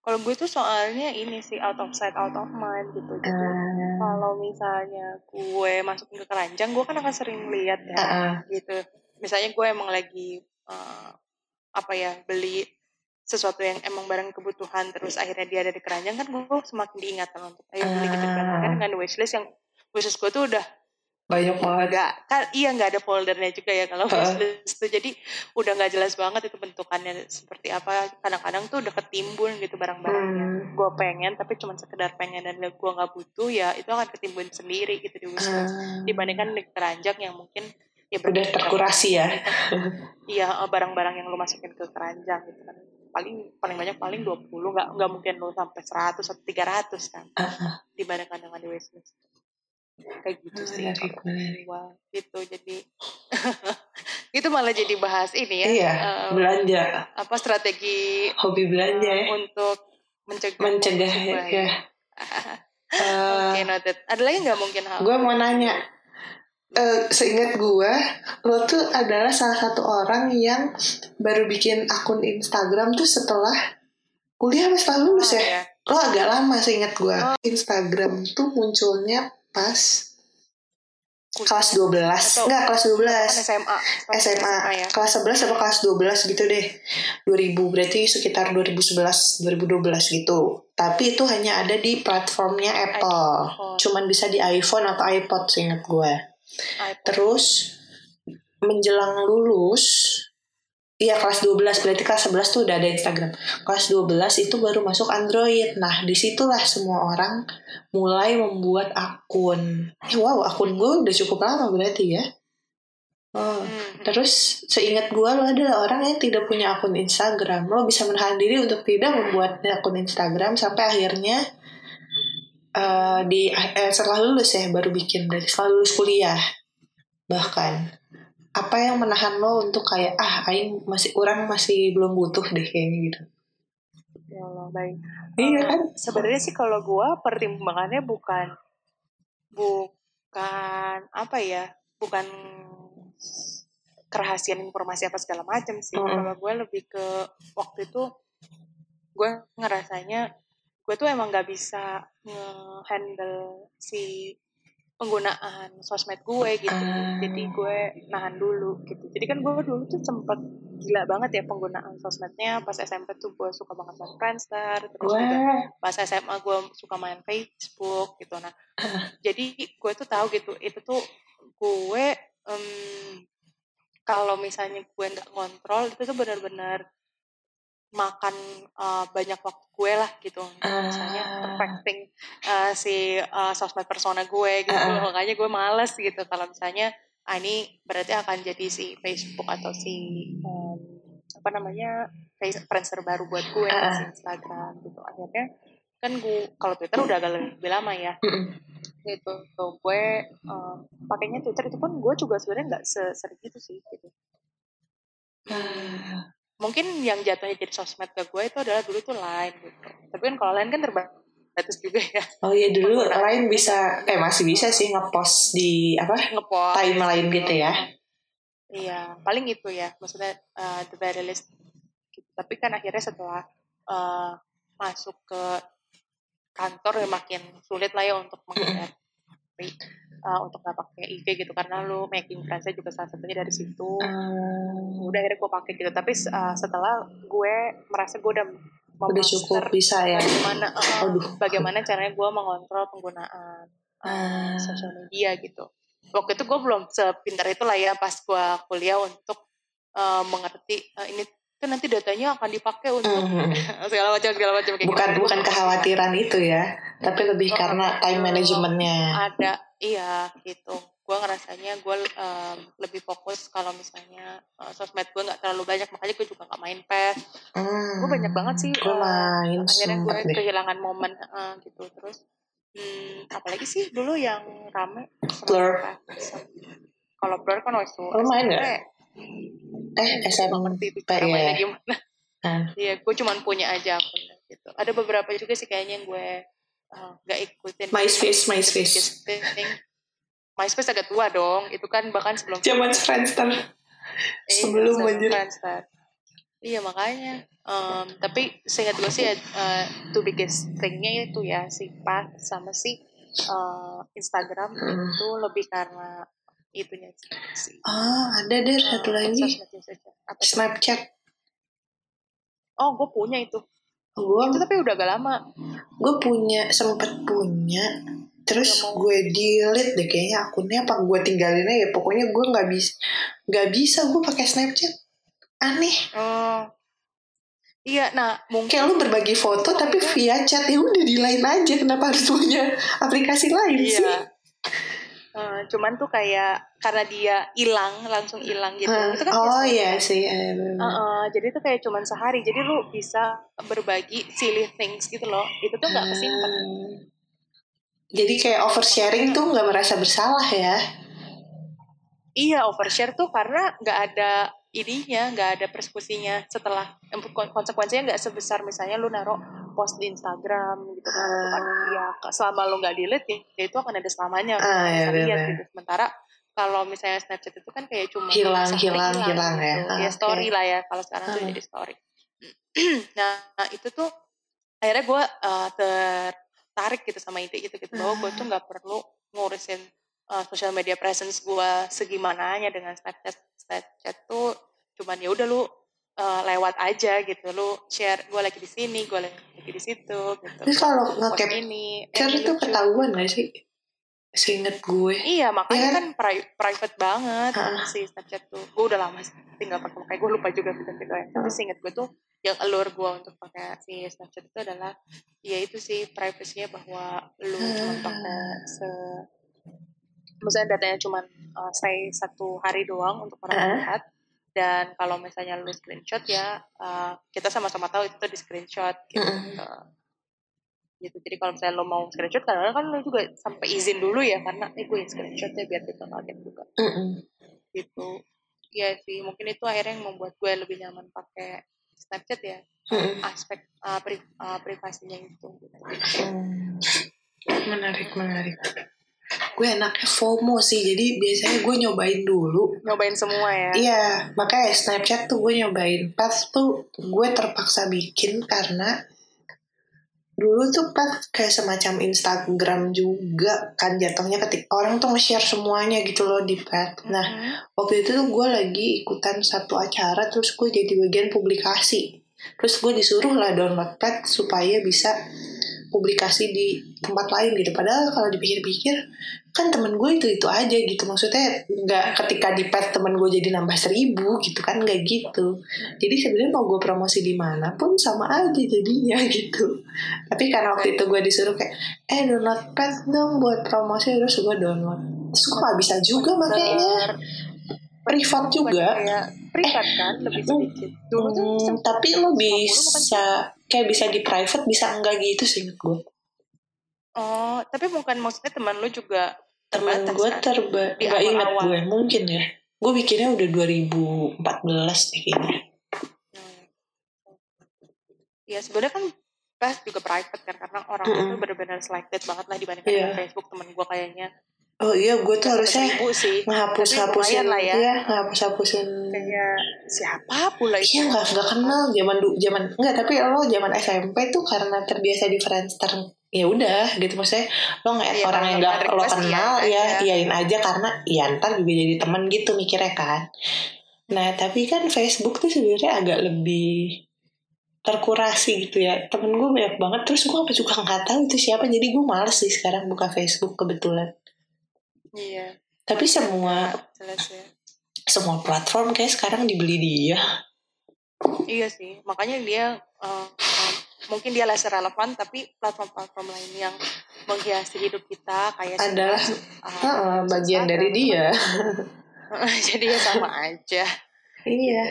Kalau gue tuh soalnya ini sih out of sight out of mind gitu. Jadi uh. kalau misalnya gue masukin ke keranjang, gue kan akan sering lihat ya uh. gitu. Misalnya gue emang lagi uh, apa ya beli sesuatu yang emang barang kebutuhan terus akhirnya dia ada di keranjang kan gue semakin diingatkan untuk ayo beli gitu kan. Kan dengan wishlist yang wishlist gue tuh udah banyak banget. Nggak kan iya nggak ada foldernya juga ya kalau wishlist tuh. Jadi udah nggak jelas banget itu bentukannya seperti apa. Kadang-kadang tuh udah ketimbun gitu barang-barangnya. Hmm. gue pengen tapi cuma sekedar pengen. Dan gue nggak butuh ya itu akan ketimbun sendiri gitu di wishlist hmm. dibandingkan di keranjang yang mungkin ya udah terkurasi ya. Iya oh, barang-barang yang lo masukin ke keranjang gitu kan. Paling paling banyak paling 20 nggak nggak mungkin lo sampai 100 atau 300 kan. Uh -huh. dibandingkan dengan di wishlist kayak gitu sih wah gitu jadi itu malah jadi bahas ini ya iya, um, belanja apa strategi hobi belanja uh, untuk mencegah mencegah ya, ya. uh, Oke okay, noted. Ada lagi nggak mungkin hal? Gue mau nanya. Uh, seingat gue, lo tuh adalah salah satu orang yang baru bikin akun Instagram tuh setelah kuliah setelah lulus oh, ya? ya? Lo agak lama seingat gue. Oh. Instagram tuh munculnya pas kelas 12 Atau enggak kelas 12 SMA SMA, SMA ya. kelas 11 apa kelas 12 gitu deh. 2000 berarti sekitar 2011 2012 gitu. Tapi itu hanya ada di platformnya Apple. iPhone. cuman bisa di iPhone atau iPod seingat gue iPod. terus menjelang lulus Iya kelas 12 berarti kelas 11 tuh udah ada Instagram. Kelas 12 itu baru masuk Android. Nah di situlah semua orang mulai membuat akun. Eh, wow akun gue udah cukup lama berarti ya. Oh, hmm. terus seingat gue lo adalah orang yang tidak punya akun Instagram. Lo bisa menahan diri untuk tidak membuat akun Instagram sampai akhirnya uh, di eh, setelah lulus ya baru bikin berarti setelah lulus kuliah bahkan apa yang menahan lo untuk kayak ah aing masih kurang masih belum butuh deh kayaknya gitu. Ya Allah baik. Iya kan? sebenarnya sih kalau gue pertimbangannya bukan bukan apa ya bukan kerahasiaan informasi apa segala macam sih. Mm-mm. kalau gue lebih ke waktu itu gue ngerasanya gue tuh emang gak bisa nge-handle si penggunaan sosmed gue gitu. Ah. jadi gue nahan dulu gitu. Jadi kan gue dulu tuh sempet gila banget ya penggunaan sosmednya. Pas SMP tuh gue suka banget main Friendster terus juga wah. pas SMA gue suka main Facebook gitu. Nah jadi gue tuh tahu gitu itu tuh gue em, kalau misalnya gue nggak kontrol itu tuh benar-benar makan eh, banyak waktu gue lah gitu misalnya Ah. perfecting eh, si eh, sosmed persona gue gitu Ah. makanya gue males gitu kalau misalnya ah ini berarti akan jadi si Facebook atau si em, apa namanya face- Friendster baru buat gue Ah. si Instagram gitu akhirnya kan gue kalau Twitter udah agak lebih lama ya gitu tuh gue eh, pakainya Twitter itu pun gue juga sebenarnya nggak sesering itu sih gitu Ah. Mungkin yang jatuhnya jadi sosmed ke gue itu adalah dulu tuh Line gitu. Tapi kan kalau Line kan terbatas juga ya. Oh iya dulu lain bisa eh masih bisa sih ngepost di apa ngepost. timeline gitu ya. Iya paling itu ya. Maksudnya uh, the very least gitu. tapi kan akhirnya setelah uh, masuk ke kantor ya makin sulit lah ya untuk menghindari uh, untuk nggak pakai IG gitu karena lu making friends juga salah satunya dari situ Ah, udah akhirnya gue pakai gitu tapi uh, setelah gue merasa gue udah udah cukup bisa ya bagaimana uh, Aduh. bagaimana caranya gue mengontrol penggunaan uh, Ah. sosial media gitu waktu itu gue belum sepintar itu lah ya pas gue kuliah untuk uh, mengerti uh, ini kan nanti datanya akan dipakai untuk Mhm. segala macam segala macam kayak bukan gitu. bukan kekhawatiran itu ya tapi lebih Oh, karena time oh. managementnya ada iya gitu gue ngerasanya gue um, lebih fokus kalau misalnya uh, sosmed gue nggak terlalu banyak makanya gue juga nggak main pes hmm. gue banyak banget sih gue uh, main akhirnya gue deh kehilangan momen uh, gitu terus hmm, apalagi sih dulu yang rame Blur. kalau blur kan waktu Lo main nggak? SMP. eh SMP ngerti itu cara ya mainnya gimana Ah. iya gue cuman punya aja akunnya gitu ada beberapa juga sih kayaknya yang gue uh, nggak ikutin MySpace MySpace Just thing. MySpace agak tua dong itu kan bahkan sebelum zaman Friendster Iya, sebelum. Friendster. Iya makanya. Em, tapi seingat gue sih uh, two biggest thingnya itu ya si Path sama si uh, Instagram Hmm. itu lebih karena itunya sih. oh ada deh satu Uh, lagi? Snapchat Oh gue punya itu. Gue Itu tapi udah agak lama. gue punya sempet punya terus mau. gue delete deh kayaknya akunnya apa gue tinggalin aja pokoknya gue nggak bisa nggak bisa gue pakai Snapchat. Aneh. Oh. Iya, nah mungkin kayak lu berbagi foto tapi via chat ya udah di lain aja. Kenapa harus punya aplikasi lain sih Eh, cuman tuh kayak karena dia hilang langsung hilang gitu. Hah, Itu kan oh iya sih bener. Heeh, jadi itu kayak cuman sehari. Jadi lu bisa berbagi silly things gitu loh. Itu tuh nggak kesimpan. Hmm. jadi kayak oversharing tuh nggak merasa bersalah ya Iya, overshare tuh karena nggak ada ininya, nggak ada persekusinya setelah kon- konsekuensinya nggak sebesar misalnya lu naruh post di Instagram gitu kan. Itu kan Ah. ya selama lu nggak delete ya itu akan ada selamanya lu Ah, bisa ya, lihat bener. gitu. Sementara kalau misalnya Snapchat itu kan kayak cuma Hilang, hilang, hilang ya. gitu. Ah, ya story lah ya kalau sekarang tuh Ah. jadi story. nah, nah, itu tuh akhirnya gue tertarik gitu sama ide gitu gitu bahwa gue tuh nggak perlu ngurusin uh, social media presence gue segimananya dengan Snapchat Snapchat tuh cuman ya udah lu uh, lewat aja gitu lu share gue lagi di sini gue lagi di situ gitu terus kalau nge-cap ini eh, kan ini itu lucu. ketahuan gak sih seinget gue Iya makanya Iya kan pri- private banget Ah. si Snapchat tuh. Gue udah lama sih tinggal pakai gue lupa juga fitur fiturnya. Tapi Ah. seinget gue tuh yang allure gue untuk pakai si Snapchat itu adalah ya itu sih privacy-nya bahwa lu cuma pakai se misalnya datanya cuma uh, stay satu hari doang untuk orang Ah. lihat dan kalau misalnya lu screenshot ya uh, kita sama-sama tahu itu di screenshot gitu. Mm-mm. gitu jadi kalau misalnya lo mau screenshot kadang kan lo juga sampai izin dulu ya karena eh gue screenshot ya biar kita kaget juga Mm-mm. gitu Iya sih mungkin itu akhirnya yang membuat gue lebih nyaman pakai Snapchat ya Mm-mm. aspek uh, pri- uh, privasinya itu gitu. Hmm. Menarik, menarik. Gue enaknya FOMO sih, jadi biasanya gue nyobain dulu. nyobain semua ya Iya, makanya Snapchat tuh gue nyobain. Pas tuh gue terpaksa bikin karena dulu tuh pas kayak semacam Instagram juga kan jatuhnya ketika orang tuh nge-share semuanya gitu loh di pet. Nah, Mhm. waktu itu tuh gue lagi ikutan satu acara terus gue jadi bagian publikasi terus gue disuruh lah download pad supaya bisa publikasi di tempat lain gitu. Padahal kalau dipikir-pikir kan temen gue itu itu aja gitu. Maksudnya nggak ketika di pad temen gue jadi nambah seribu gitu kan nggak gitu. Jadi sebenarnya mau gue promosi di mana pun sama aja jadinya gitu. Tapi karena waktu itu gue disuruh kayak eh download pad dong buat promosi. Terus gue download. Terus gue nggak bisa juga makanya privat juga kayak privat kan lebih sedikit dulu tuh Hmm, sempet tapi lo 50 bukan bisa kayak bisa di private bisa enggak gitu sih inget gue oh tapi bukan maksudnya teman lu juga temen terbatas, gue kan? terba Di nggak awal-awal. gue mungkin ya gue bikinnya udah 2014 deh kayaknya Hmm. ya sebenarnya kan pas juga private kan karena orang Mm-mm. itu benar-benar selected banget lah dibandingkan dengan Facebook temen gue kayaknya oh iya gue tuh harusnya sih. ngehapus hapusin lah ya. ya ngehapus hapusin kayak siapa pula itu? Iya nggak nggak kenal zaman du zaman nggak tapi lo zaman SMP tuh karena terbiasa di Friendster ya udah gitu. Maksudnya lo nggak Iya, orang yang nggak lo kenal ya aja. iyain aja karena ya ntar juga jadi teman gitu mikirnya kan. Nah tapi kan Facebook tuh sebenarnya agak lebih terkurasi gitu ya. Temen gue banyak banget terus gue apa juga nggak tahu itu siapa jadi gue males sih sekarang buka Facebook kebetulan iya. Tapi semua jelas ya. semua platform kayak sekarang dibeli dia. Iya sih makanya dia eh, eh, mungkin dia less relevan tapi platform-platform lain yang menghiasi hidup kita kayak Adalah, eh, Heeh, bagian dari dia. jadi ya sama aja. Iya.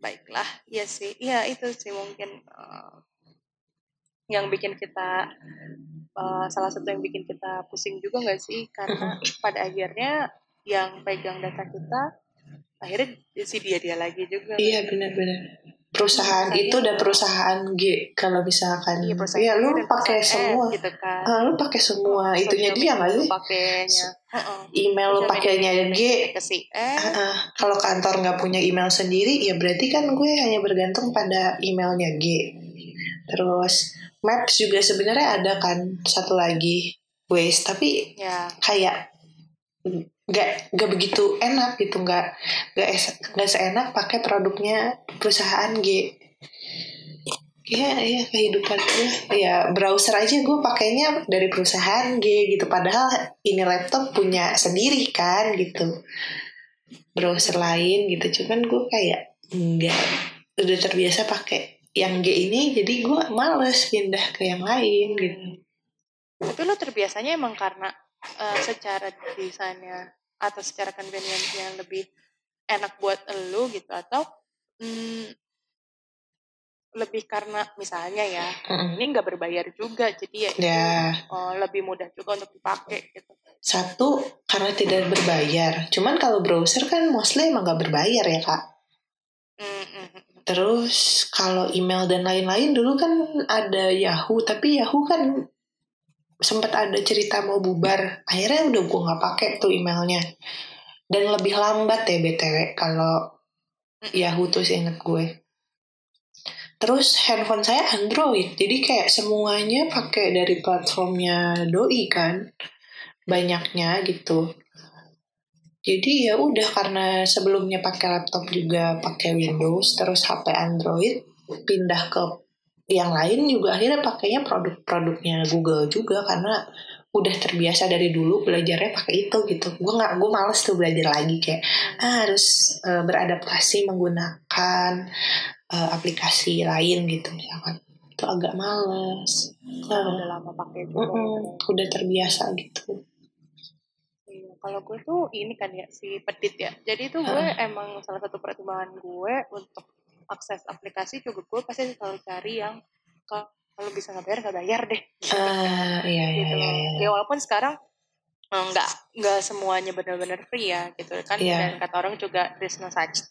Baiklah iya sih iya itu sih mungkin eh, yang bikin kita eh, salah satu yang bikin kita pusing juga nggak sih karena pada akhirnya yang pegang data kita akhirnya si dia dia lagi juga Iya benar-benar. Perusahaan itu dan perusahaan G kalau misalkan Iya, ya lu dan pakai perusahaan semua. F gitu kan Ah, lu pakai semua itunya Social dia nggak sih? lu pakainya. Email lu pakainya G. si Ah, ah. Kalau kantor nggak punya email sendiri, ya berarti kan gue hanya bergantung pada emailnya G. Terus Maps juga sebenarnya ada kan satu lagi. Waze, tapi ya. kayak nggak nggak begitu enak gitu nggak nggak nggak seenak pakai produknya perusahaan G. Ya ya kehidupan gue ya browser aja gue pakainya dari perusahaan G gitu. Padahal ini laptop punya sendiri kan gitu. Browser lain gitu. Cuman gue kayak enggak udah terbiasa pakai yang G ini jadi gue males pindah ke yang lain gitu tapi lo terbiasanya emang karena eh, secara desainnya atau secara convenience-nya lebih enak buat lo gitu atau mm, lebih karena misalnya ya Mm-mm. ini nggak berbayar juga jadi ya itu eh, lebih mudah juga untuk dipakai gitu Satu karena tidak berbayar. Cuman kalau browser kan mostly emang gak berbayar ya kak. Mm, mm, mm. Terus kalau email dan lain-lain dulu kan ada Yahoo, tapi Yahoo kan sempat ada cerita mau bubar. Akhirnya udah gue nggak pakai tuh emailnya. Dan lebih lambat ya btw kalau Yahoo tuh inget gue. Terus handphone saya Android, jadi kayak semuanya pakai dari platformnya Doi kan, banyaknya gitu. Jadi ya udah karena sebelumnya pakai laptop juga pakai Windows, terus HP Android, pindah ke yang lain juga akhirnya pakainya produk-produknya Google juga karena udah terbiasa dari dulu belajarnya pakai itu gitu. Gue nggak, gue males tuh belajar lagi kayak ah, harus eh, beradaptasi menggunakan eh, aplikasi lain gitu misalkan. Itu agak males. Nah, udah lama pakai juga mm-mm, udah terbiasa gitu kalau gue tuh ini kan ya si pedit ya. Jadi itu gue emang salah satu pertimbangan gue untuk akses aplikasi juga gue pasti selalu cari yang kalau bisa nggak bayar nggak bayar deh. ah iya iya gitu. iya, iya. Ya walaupun sekarang eh, nggak nggak semuanya benar-benar free ya gitu kan. Iya. Dan kata orang juga there's no such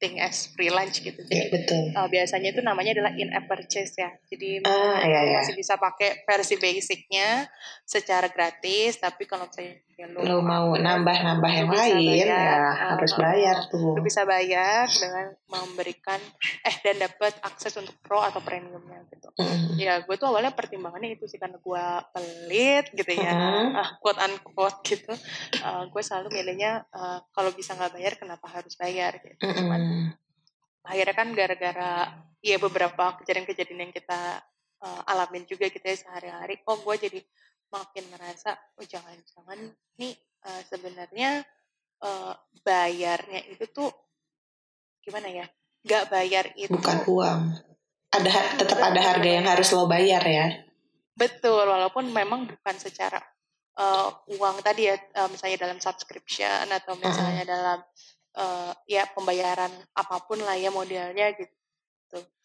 acting as free lunch gitu. Jadi Iya betul. uh, biasanya itu namanya adalah in app purchase ya. Jadi Ah iya iya. masih bisa pakai versi basicnya secara gratis, tapi kalau misalnya lu, mau nambah-nambah yang lain bayar, ya uh, harus uh, bayar tuh. lu bisa bayar dengan memberikan eh dan dapat akses untuk pro atau premiumnya gitu. Mm-mm. Ya gue tuh awalnya pertimbangannya itu sih karena gue pelit gitu ya, Mhm. ah, quote unquote gitu. Uh, gue selalu milihnya uh, kalau bisa nggak bayar kenapa harus bayar gitu. Cuman Mm-mm. akhirnya kan gara-gara ya beberapa kejadian-kejadian yang kita uh, alamin juga gitu ya sehari-hari kok gue jadi makin ngerasa oh jangan-jangan nih uh, sebenarnya uh, bayarnya itu tuh gimana ya nggak bayar itu Bukan uang. Ada tetap ada harga yang harus lo bayar ya. betul walaupun memang bukan secara uh, uang tadi ya uh, misalnya dalam subscription atau misalnya dalam uh, ya pembayaran apa pun lah ya modelnya gitu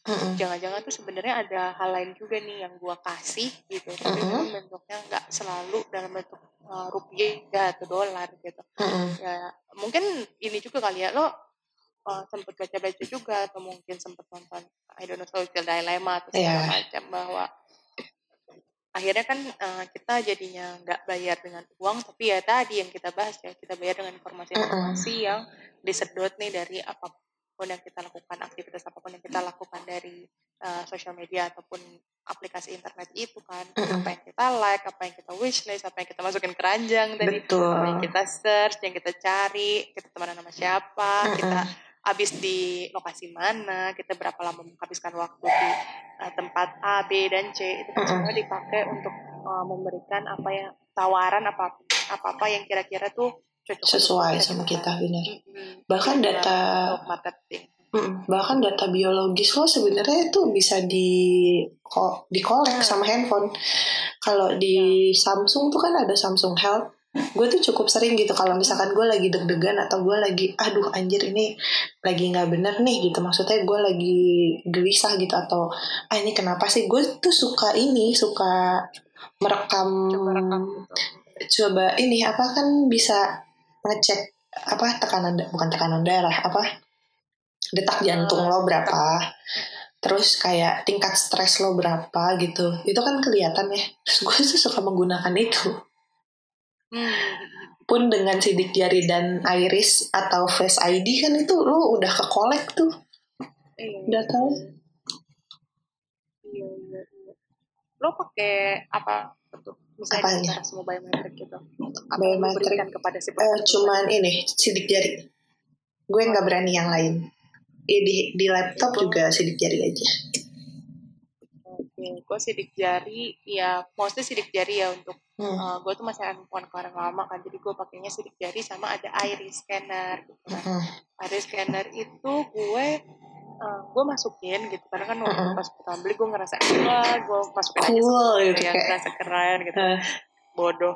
Mm-mm. jangan-jangan tuh sebenarnya ada hal lain juga nih yang gua kasih gitu tapi Mhm. memang bentuknya nggak selalu dalam bentuk uh, rupiah atau dolar gitu Mm-mm. ya mungkin ini juga kali ya lo uh, sempet baca-baca juga atau mungkin sempet nonton I don't know social dilemma atau segala Iya. macam bahwa akhirnya kan uh, kita jadinya nggak bayar dengan uang tapi ya tadi yang kita bahas ya kita bayar dengan informasi-informasi yang disedot nih dari apa pun yang kita lakukan aktivitas apa pun yang kita lakukan dari uh, sosial media ataupun aplikasi internet itu kan apa yang kita like apa yang kita wishlist apa yang kita masukin keranjang tadi Betul. apa yang kita search, yang kita cari, kita temenan sama siapa, Mm-mm. kita habis di lokasi mana, kita berapa lama menghabiskan waktu di uh, tempat A, B, dan C, itu kan Mm-mm. semua dipakai untuk uh, memberikan apa yang tawaran apa apa apa yang kira-kira tuh Sesuai sama kita benar. Bahkan Dalam data marketing. Bahkan data biologis lo sebenarnya itu bisa di ko- dikolek Hmm. sama handphone. Kalau di Samsung tuh kan ada Samsung Health. Gue tuh cukup sering gitu kalau misalkan gue lagi deg-degan atau gue lagi aduh anjir ini lagi nggak bener nih gitu maksudnya gue lagi gelisah gitu atau ah ini kenapa sih gue tuh suka ini suka merekam Coba rekam gitu. coba ini apa kan bisa ngecek apa tekanan bukan tekanan darah apa detak jantung lo berapa terus kayak tingkat stres lo berapa gitu. Itu kan kelihatan ya. Terus gue tuh suka menggunakan itu. Hmm. pun dengan sidik jari dan iris atau face ID kan itu lo udah ke kolek tuh. Iya, udah tahu? Iya, iya, iya. Lo pakai apa Misalnya Apanya? cara semua biometrik gitu. Apa Biometrik? kepada si Eh, pengguna? cuman ini sidik jari gue nggak berani yang lain Ya, di di laptop juga sidik jari aja Oke, gue sidik jari, ya mostly sidik jari ya untuk Hmm. gue tuh masih handphone orang lama kan, jadi gue pakainya sidik jari sama ada iris scanner gitu kan. Hmm. Iris scanner itu gue uh, gue masukin gitu karena kan waktu Mm-mm. pas pertama beli gue ngerasa wah gue masukin aja Cool semua gitu, yang kayak- ngerasa keren gitu Eh, bodoh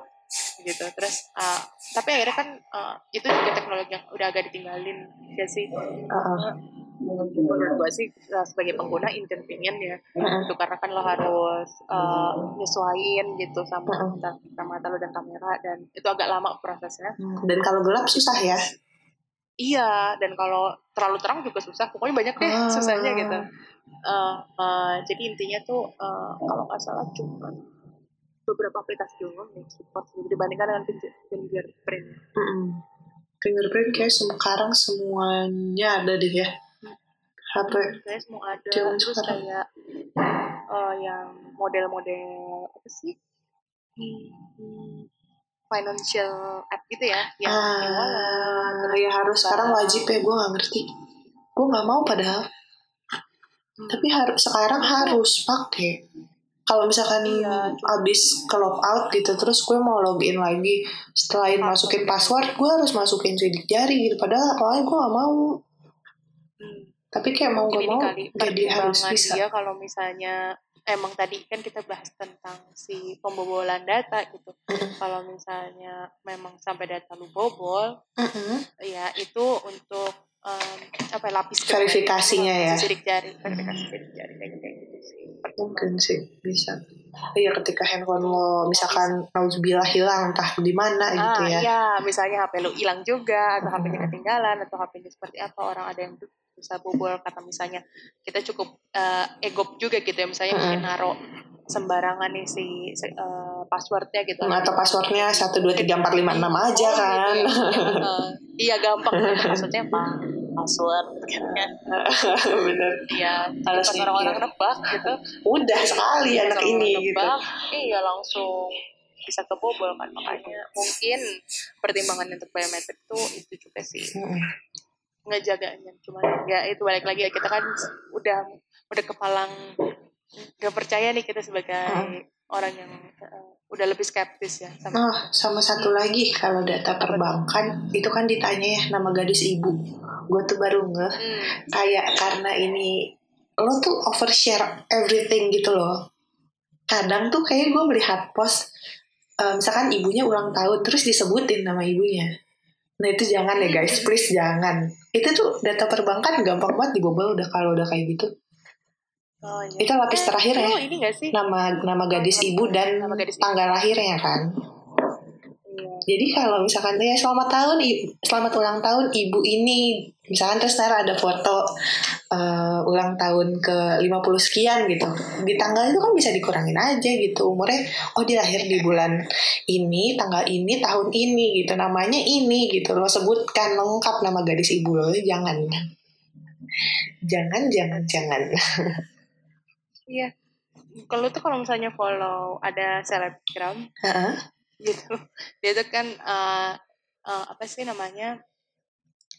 gitu terus uh, tapi akhirnya kan uh, itu juga teknologi yang udah agak ditinggalin ya sih uh-uh. menurut gue sih uh, sebagai pengguna inconvenient ya Mm-mm. itu karena kan lo harus uh, nyesuaiin gitu sama Mm-mm. sama mata lo dan kamera dan itu agak lama prosesnya Dan kalau gelap susah ya. Iya dan kalau terlalu terang juga susah pokoknya banyak deh Ah. susahnya gitu Uh, uh, jadi intinya tuh uh, kalau nggak salah cuma beberapa aplikasi doang yang support gitu, dibandingkan dengan finger- fingerprint Mm-mm. Fingerprint kayak sekarang semuanya ada deh ya. HP. Kayaknya semua ada Zaman terus sekarang. kayak uh, yang model-model apa sih Hmm, financial app gitu ya yang wallet, terus ya harus sekarang wajib ya. Gue nggak ngerti. Gue nggak mau padahal. Hmm. Tapi harus sekarang harus pakai. Kalau misalkan Iya, abis ke log out gitu, terus gue mau login lagi, setelah masukin password, gue harus masukin sidik jari gitu. Padahal awalnya gue gak mau. Hmm, Tapi kayak mau gak mau, jadi harus bisa. dia kalau misalnya emang tadi kan kita bahas tentang si pembobolan data gitu kalau misalnya memang sampai data lu bobol Mm-mm. ya itu untuk em, apa ya, lapis. Verifikasinya Itu ya. sidik jari verifikasi sidik jari kayak gitu sih Mungkin sih bisa. Iya ketika handphone lo misalkan nauzubillah hilang entah di mana gitu ah ya. iya misalnya HP lu hilang juga atau HP-nya ketinggalan atau HP-nya seperti apa orang ada yang bisa bobol karena misalnya kita cukup uh, egop juga gitu ya misalnya Mm-mm. mungkin naruh sembarangan nih si, uh, passwordnya gitu atau passwordnya satu dua tiga empat lima enam aja Oh, kan. Gitu. Uh, iya gampang maksudnya apa? Password. Kan bener. Iya pas orang-orang mikir. nebak gitu. Udah sekali Pas anak ini gitu. nebak, iya langsung bisa kebobol kan makanya. Mungkin pertimbangan untuk biometrik tuh itu juga sih. Ngejaganya cuman ya itu balik lagi ya kita kan udah udah kepalang gak percaya nih kita sebagai Hmm. orang yang uh, udah lebih skeptis ya sama Oh, sama satu lagi kalau data perbankan itu kan ditanya ya nama gadis ibu. Gue tuh baru ngeh Hmm, kayak karena ini lo tuh overshare everything gitu loh. Kadang tuh kayak gue melihat post eh, misalkan ibunya ulang tahun terus disebutin nama ibunya. Nah itu jangan ya guys, please jangan. Itu tuh data perbankan gampang banget dibobol udah kalau udah kayak gitu. oh, iya. Itu lapis terakhir ya. ini gak sih Nama nama gadis ibu dan Nama gadis tanggal lahirnya kan. Iya. Jadi kalau misalkan ya selamat tahun selamat ulang tahun ibu ini, misalkan terus ntar ada foto eh, ulang tahun ke 50 sekian gitu. Di tanggal itu kan bisa dikurangin aja gitu umurnya. Oh dia lahir di bulan ini, tanggal ini, tahun ini gitu. Namanya ini gitu. Lo sebutkan lengkap nama gadis ibu lo. Jangan. Jangan, jangan, jangan. Iya. Kalau tuh kalau misalnya follow ada selebgram Heeh. Gitu, dia tuh kan eh, eh, apa sih namanya?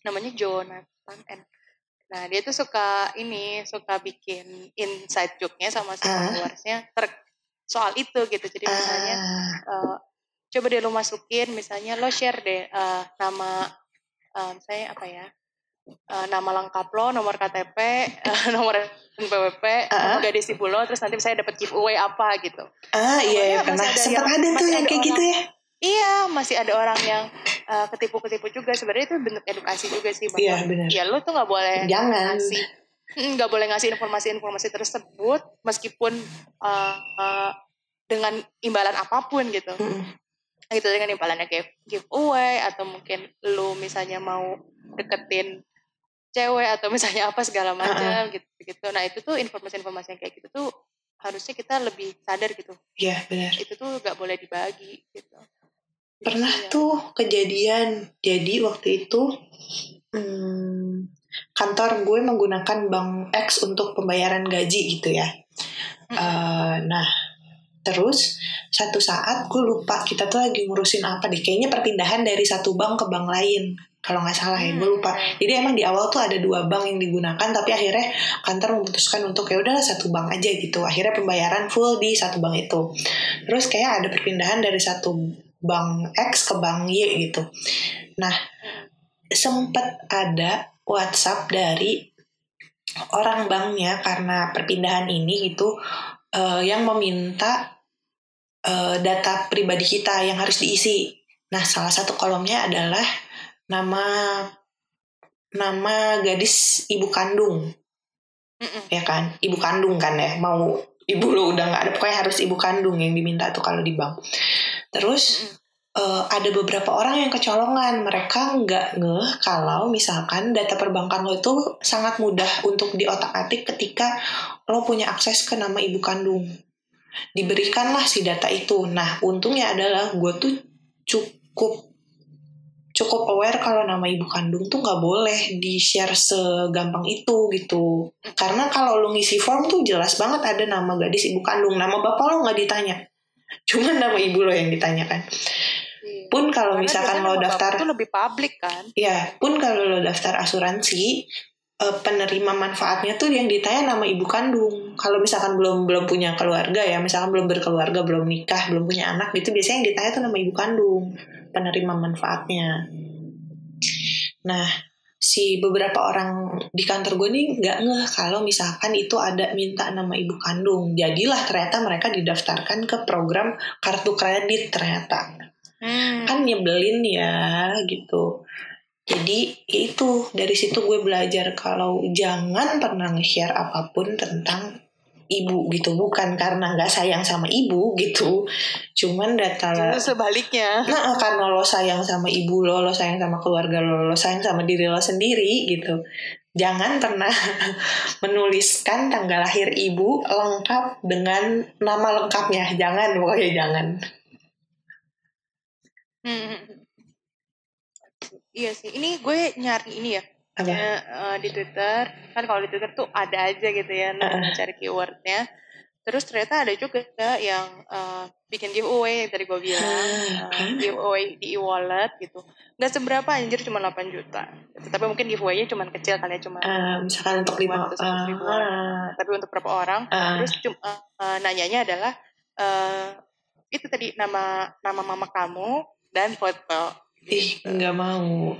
Namanya Jonathan N. Nah dia tuh suka ini, suka bikin inside joke-nya sama si Ah. followersnya ter soal itu gitu. Jadi misalnya eh, coba deh lo masukin, misalnya lo share deh eh, nama, eh, misalnya apa ya? eh, nama lengkap lo, nomor KTP, eh, nomor Ah. nama gadis ibu lo, terus nanti saya dapat giveaway apa gitu. ah iya, Pokoknya pernah sempat ada tuh yang kayak gitu ya. Iya, masih ada orang yang eh, ketipu-ketipu juga. Sebenarnya itu bentuk edukasi juga sih. bahwa Iya, benar. Ya lo tuh nggak boleh Jangan. ngasih, nggak boleh ngasih informasi-informasi tersebut meskipun eh, eh, dengan imbalan apa pun gitu. Mm-mm. Gitu dengan imbalannya give, giveaway atau mungkin lo misalnya mau deketin cewek atau misalnya apa segala macam gitu gitu. Nah itu tuh informasi-informasi yang kayak gitu tuh harusnya kita lebih sadar gitu. Iya benar. Itu tuh nggak boleh dibagi gitu. pernah Iya. tuh kejadian jadi waktu itu hmm, kantor gue menggunakan bank X untuk pembayaran gaji gitu ya Mm-mm. Eh, nah terus satu saat gue lupa kita tuh lagi ngurusin apa deh kayaknya perpindahan dari satu bank ke bank lain kalau nggak salah ya gue Hmm. lupa jadi emang di awal tuh ada dua bank yang digunakan tapi akhirnya kantor memutuskan untuk ya udahlah satu bank aja gitu akhirnya pembayaran full di satu bank itu terus kayak ada perpindahan dari satu bank X ke bank Y gitu nah sempat ada WhatsApp dari orang banknya karena perpindahan ini gitu eh, yang meminta eh, data pribadi kita yang harus diisi. Nah, salah satu kolomnya adalah nama nama gadis ibu kandung, Mm-mm. ya kan? Ibu kandung kan ya. Mau ibu lo udah nggak ada, pokoknya harus ibu kandung yang diminta tuh kalau di bank. Terus Mm-mm. eh, ada beberapa orang yang kecolongan. Mereka nggak ngeh kalau misalkan data perbankan lo itu sangat mudah untuk diotak-atik ketika lo punya akses ke nama ibu kandung. Diberikanlah si data itu. Nah, untungnya adalah gue tuh cukup cukup aware kalau nama ibu kandung tuh nggak boleh di share segampang itu gitu. Karena kalau lo ngisi form tuh jelas banget ada nama gadis ibu kandung, nama bapak lo nggak ditanya. Cuman nama ibu lo yang ditanyakan. Iya. Pun kalau Karena misalkan lo daftar tuh lebih publik kan. Ya, pun kalau lo daftar asuransi, eh, penerima manfaatnya tuh yang ditanya nama ibu kandung. Kalau misalkan belum belum punya keluarga ya, misalkan belum berkeluarga, belum nikah, belum punya anak, gitu biasanya yang ditanya tuh nama ibu kandung, penerima manfaatnya. Nah, si beberapa orang di kantor gue nih nggak ngeh kalau misalkan itu ada minta nama ibu kandung. Jadilah ternyata mereka didaftarkan ke program kartu kredit ternyata Hmm. kan nyebelin ya gitu jadi ya itu dari situ gue belajar kalau jangan pernah nge-share apa pun tentang ibu gitu bukan karena nggak sayang sama ibu gitu cuman data Justru sebaliknya. nah karena lo sayang sama ibu lo lo sayang sama keluarga lo lo sayang sama diri lo sendiri gitu jangan pernah menuliskan tanggal lahir ibu lengkap dengan nama lengkapnya jangan pokoknya jangan Hmm. Iya sih. Ini gue nyari ini ya. Ya, eh, di Twitter kan kalau di Twitter tuh ada aja gitu ya Uh-uh. namanya cari keywordnya. Terus ternyata ada juga yang eh, bikin giveaway yang tadi gue bilang eh, giveaway di e-wallet gitu. Nggak seberapa anjir cuma 8 juta. Tapi mungkin giveaway-nya cuma kecil kali ya cuma Eh, misalkan untuk lima 500 ribuan. ah, tapi untuk berapa orang ah, terus cuma eh, nanyanya adalah eh itu tadi nama nama mama kamu dan foto ih nggak mau.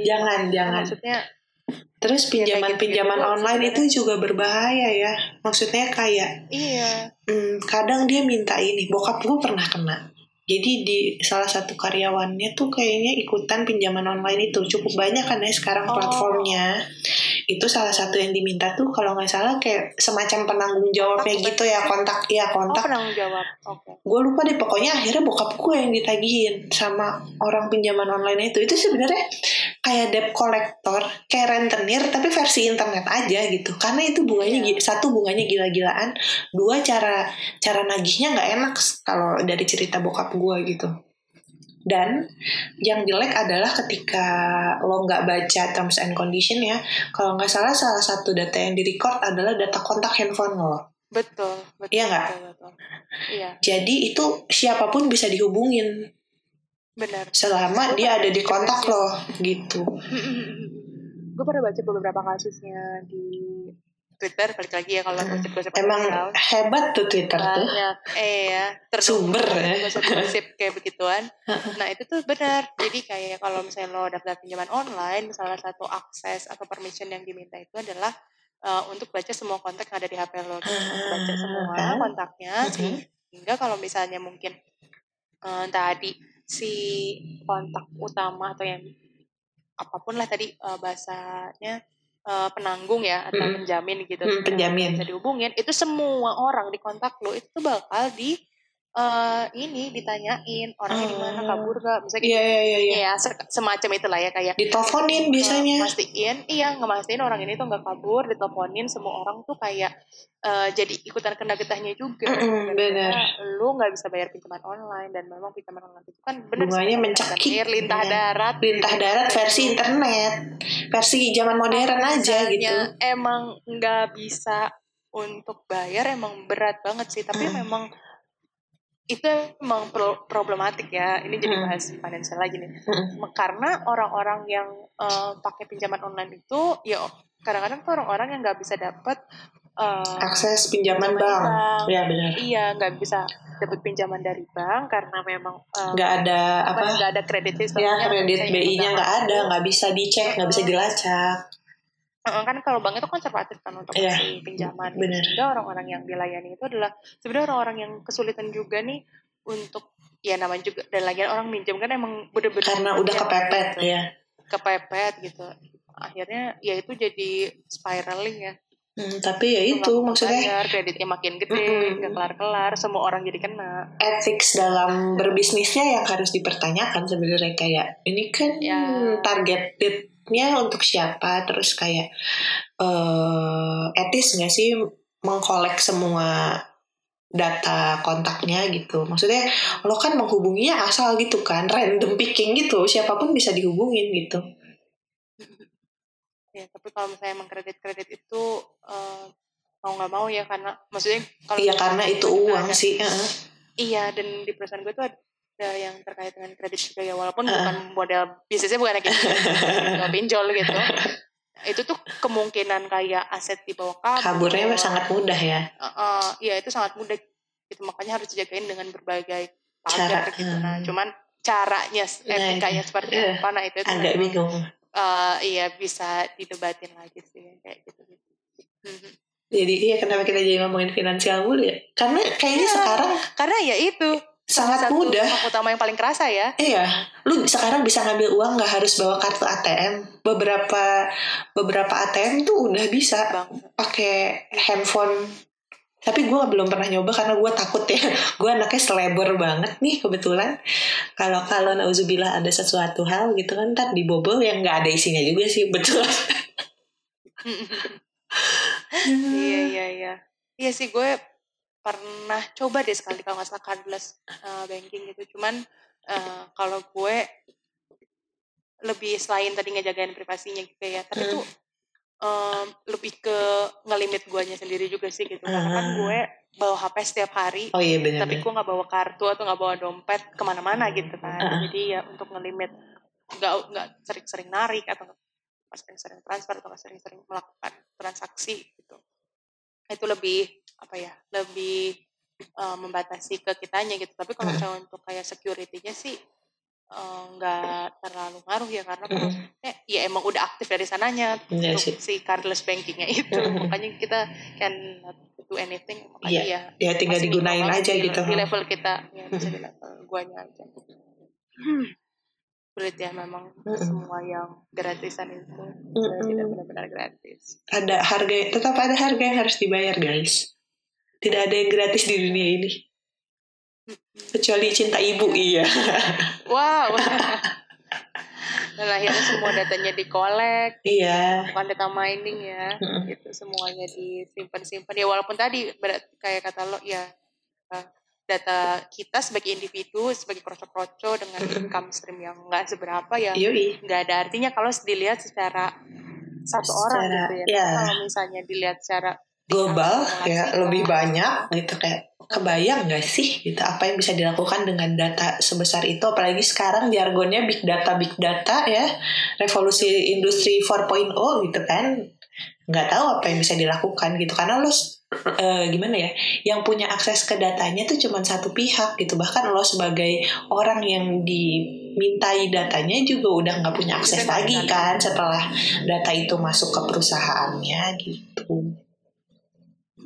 Jangan jangan. maksudnya terus pinjaman pinjaman gitu-gitu online itu juga berbahaya ya. Maksudnya kayak iya. Hmm, kadang dia minta ini bokap gue pernah kena. Jadi di salah satu karyawannya tuh kayaknya ikutan pinjaman online itu. Cukup banyak kan ya sekarang Oh. platformnya itu salah satu yang diminta tuh kalau nggak salah kayak semacam penanggung jawabnya gitu ya kontak ya oh kontak. penanggung jawab. Oke. Gue lupa deh pokoknya akhirnya bokap gue yang ditagihin sama orang pinjaman online itu. Itu sebenarnya kayak debt collector kayak rentenir tapi versi internet aja gitu. Karena itu bunganya gi- satu bunganya gila-gilaan. Dua cara cara nagihnya nggak enak kalau dari cerita bokap gue gitu dan yang jelek adalah ketika lo nggak baca terms and condition ya kalau nggak salah salah satu data yang di record adalah data kontak handphone lo. Betul betul Iya nggak? iya. Jadi itu siapa pun bisa dihubungin. Benar. Selama Gue dia ada di kontak lo gitu. gue pernah baca beberapa kasusnya di Twitter balik lagi ya kalau Mm. gosip-gosip Emang underground. hebat tuh Twitter tuh. banyak eh ya Sumber ya. gosip-gosip kayak begituan nah itu tuh benar jadi kayak kalau misalnya lo daftar pinjaman online salah satu akses atau permission yang diminta itu adalah uh, untuk baca semua kontak yang ada di HP lo gitu. baca semua Ah. kontaknya sehingga kalau misalnya mungkin uh, tadi si kontak utama atau yang apa pun lah tadi uh, bahasanya uh, penanggung ya atau Mm. penjamin gitu Mm, penjamin. bisa dihubungin itu semua orang di kontak lo itu bakal di eh, ini ditanyain orangnya di mana Oh. kabur gak misalnya Iya gitu iya iya. iya. ya se- semacam itulah ya kayak Diteleponin biasanya. mastiin iya ngemastiin orang ini tuh nggak kabur diteleponin semua orang tuh kayak eh, jadi ikutan kena getahnya juga Gara-gara bener. lu nggak bisa bayar pinjaman online dan memang pinjaman online itu kan bener Bunganya mencekik. air lintah darat Lintah darat versi internet, versi zaman modern aja gitu. emang nggak bisa untuk bayar emang berat banget sih tapi Mm. memang itu emang pro- problematik ya ini jadi Mm. bahas financial lagi nih Mm-mm. karena orang-orang yang eh, pakai pinjaman online itu ya kadang-kadang tuh orang-orang yang nggak bisa dapat eh, Akses pinjaman pinjaman bank. bank. Ya benar. iya nggak bisa dapat pinjaman dari bank karena memang eh, Nggak ada apa nggak ada kredit sistemnya Ya kredit BI-nya nggak ada, nggak bisa dicek, nggak bisa dilacak. Kan kalau bank itu konservatif kan untuk Iya, kasih pinjaman. bener. Sehingga orang-orang yang dilayani itu adalah sebenarnya orang-orang yang kesulitan juga nih untuk ya namanya juga dan lagian orang minjem kan emang bener-bener Karena udah kepepet gitu, ya. kepepet gitu. Akhirnya ya itu jadi spiraling ya. Hmm, tapi ya itu maksudnya bayar, kreditnya makin gede, nggak kelar-kelar, semua orang jadi kena. ethics dalam berbisnisnya yang harus dipertanyakan sebenarnya kayak ini kan Ya. Targetednya untuk siapa? Terus kayak eh etis nggak sih mengkolek semua data kontaknya gitu? Maksudnya lo kan menghubunginya asal gitu kan random picking gitu. Siapa pun bisa dihubungin gitu. Ya, tapi kalau misalnya emang kredit-kredit itu eh, mau nggak mau ya karena maksudnya kalau iya karena itu uang ada- sih heeh. Iya, dan di perusahaan gue tuh ada yang terkait dengan kredit juga ya, walaupun Ah. bukan model bisnisnya bukan kayak gitu, gitu, pinjol gitu. Itu tuh kemungkinan kayak aset di bawah kabur. kaburnya sangat mudah ya Heeh, Iya, itu sangat mudah. Gitu, makanya harus dijagain dengan berbagai Cara, pagar gitu. Nah, hmm. cuman caranya, Nah, etikanya seperti iya. apa, nah itu, itu agak bingung eh, iya bisa didebatin lagi sih kayak gitu. Mhm. jadi iya kenapa kita jadi ngomongin finansial mulu ya karena kayaknya Iya. sekarang Karena ya itu sangat satu mudah utama yang paling kerasa ya. Iya, lu sekarang bisa ngambil uang nggak harus bawa kartu ATM. Beberapa beberapa ATM tuh udah bisa pakai handphone. Tapi gue belum pernah nyoba karena gue takut ya. Gue anaknya selebor banget nih kebetulan. Kalau kalau nauzubillah ada sesuatu hal gitu kan ntar dibobol yang nggak ada isinya juga sih betul. iya iya iya iya sih gue pernah coba deh sekali kalau nggak salah cardless uh, banking gitu. Cuman uh, kalau gue lebih selain tadi ngejagain privasinya gitu ya tapi tuh um, lebih ke ngelimit guanya sendiri juga sih gitu. Karena kan gue bawa HP setiap hari oh, iya, bener, tapi gue nggak bawa kartu atau nggak bawa dompet ke mana-mana gitu kan. Uh. jadi ya untuk ngelimit nggak nggak sering-sering narik atau nggak sering-sering transfer atau nggak sering-sering melakukan transaksi gitu itu lebih apa ya lebih uh, membatasi ke kitanya gitu. Tapi kalau misalnya untuk kayak securitynya sih nggak uh, terlalu ngaruh ya karena mm -hmm. ya emang udah aktif dari sananya yeah, untuk si cardless bankingnya itu. Makanya kita can do anything makanya yeah. ya ya tinggal digunain aja di, gitu. di level kita ya bisa di level guanya aja. Hmm. Sulit ya memang mm -hmm. semua yang gratisan itu mm -hmm. tidak benar-benar gratis ada harga tetap ada harga yang harus dibayar guys tidak ada yang gratis di dunia ini Kecuali cinta ibu, iya. Wow. Dan akhirnya semua datanya dikolek. Iya. Bukan data mining ya. Hmm. Gitu semuanya disimpan-simpan. Ya walaupun tadi kayak kata lo ya eh, data kita sebagai individu, sebagai kroco-kroco dengan income stream yang enggak seberapa ya nggak ada artinya kalau dilihat secara satu secara, orang gitu ya. ya. Kalau misalnya dilihat secara global ya lebih banyak gitu kayak kebayang gak sih gitu apa yang bisa dilakukan dengan data sebesar itu apalagi sekarang jargonnya big data big data ya revolusi industri 4.0 gitu kan nggak tahu apa yang bisa dilakukan gitu. Karena lo uh, gimana ya yang punya akses ke datanya tuh cuma satu pihak gitu. Bahkan lo sebagai orang yang dimintai datanya juga udah nggak punya akses lagi kan setelah data itu masuk ke perusahaannya gitu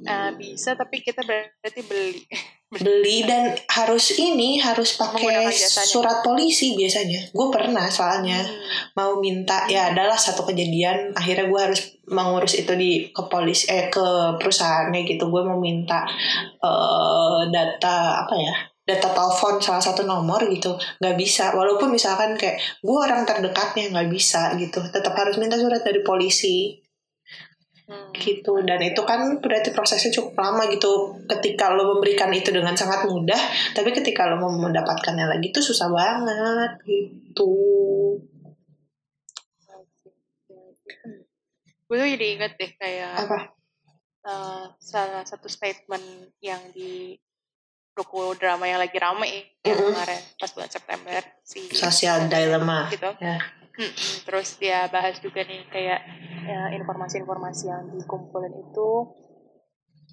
Uh, bisa tapi kita berarti beli. beli dan harus ini harus pakai surat polisi biasanya. Gue pernah soalnya hmm. mau minta ya adalah satu kejadian akhirnya gue harus mengurus itu di ke polisi eh ke perusahaannya gitu. Gue mau minta uh, data apa ya? data telepon salah satu nomor gitu nggak bisa walaupun misalkan kayak gue orang terdekatnya nggak bisa gitu tetap harus minta surat dari polisi Hmm. gitu dan itu kan berarti prosesnya cukup lama gitu ketika lo memberikan itu dengan sangat mudah tapi ketika lo mau mendapatkannya lagi itu susah banget gitu gue tuh jadi inget deh kayak apa uh, salah satu statement yang di doku drama yang lagi rame mm -hmm. yang kemarin pas bulan September si social dilemma gitu yeah. Hmm, terus dia bahas juga nih kayak ya, informasi-informasi yang dikumpulin itu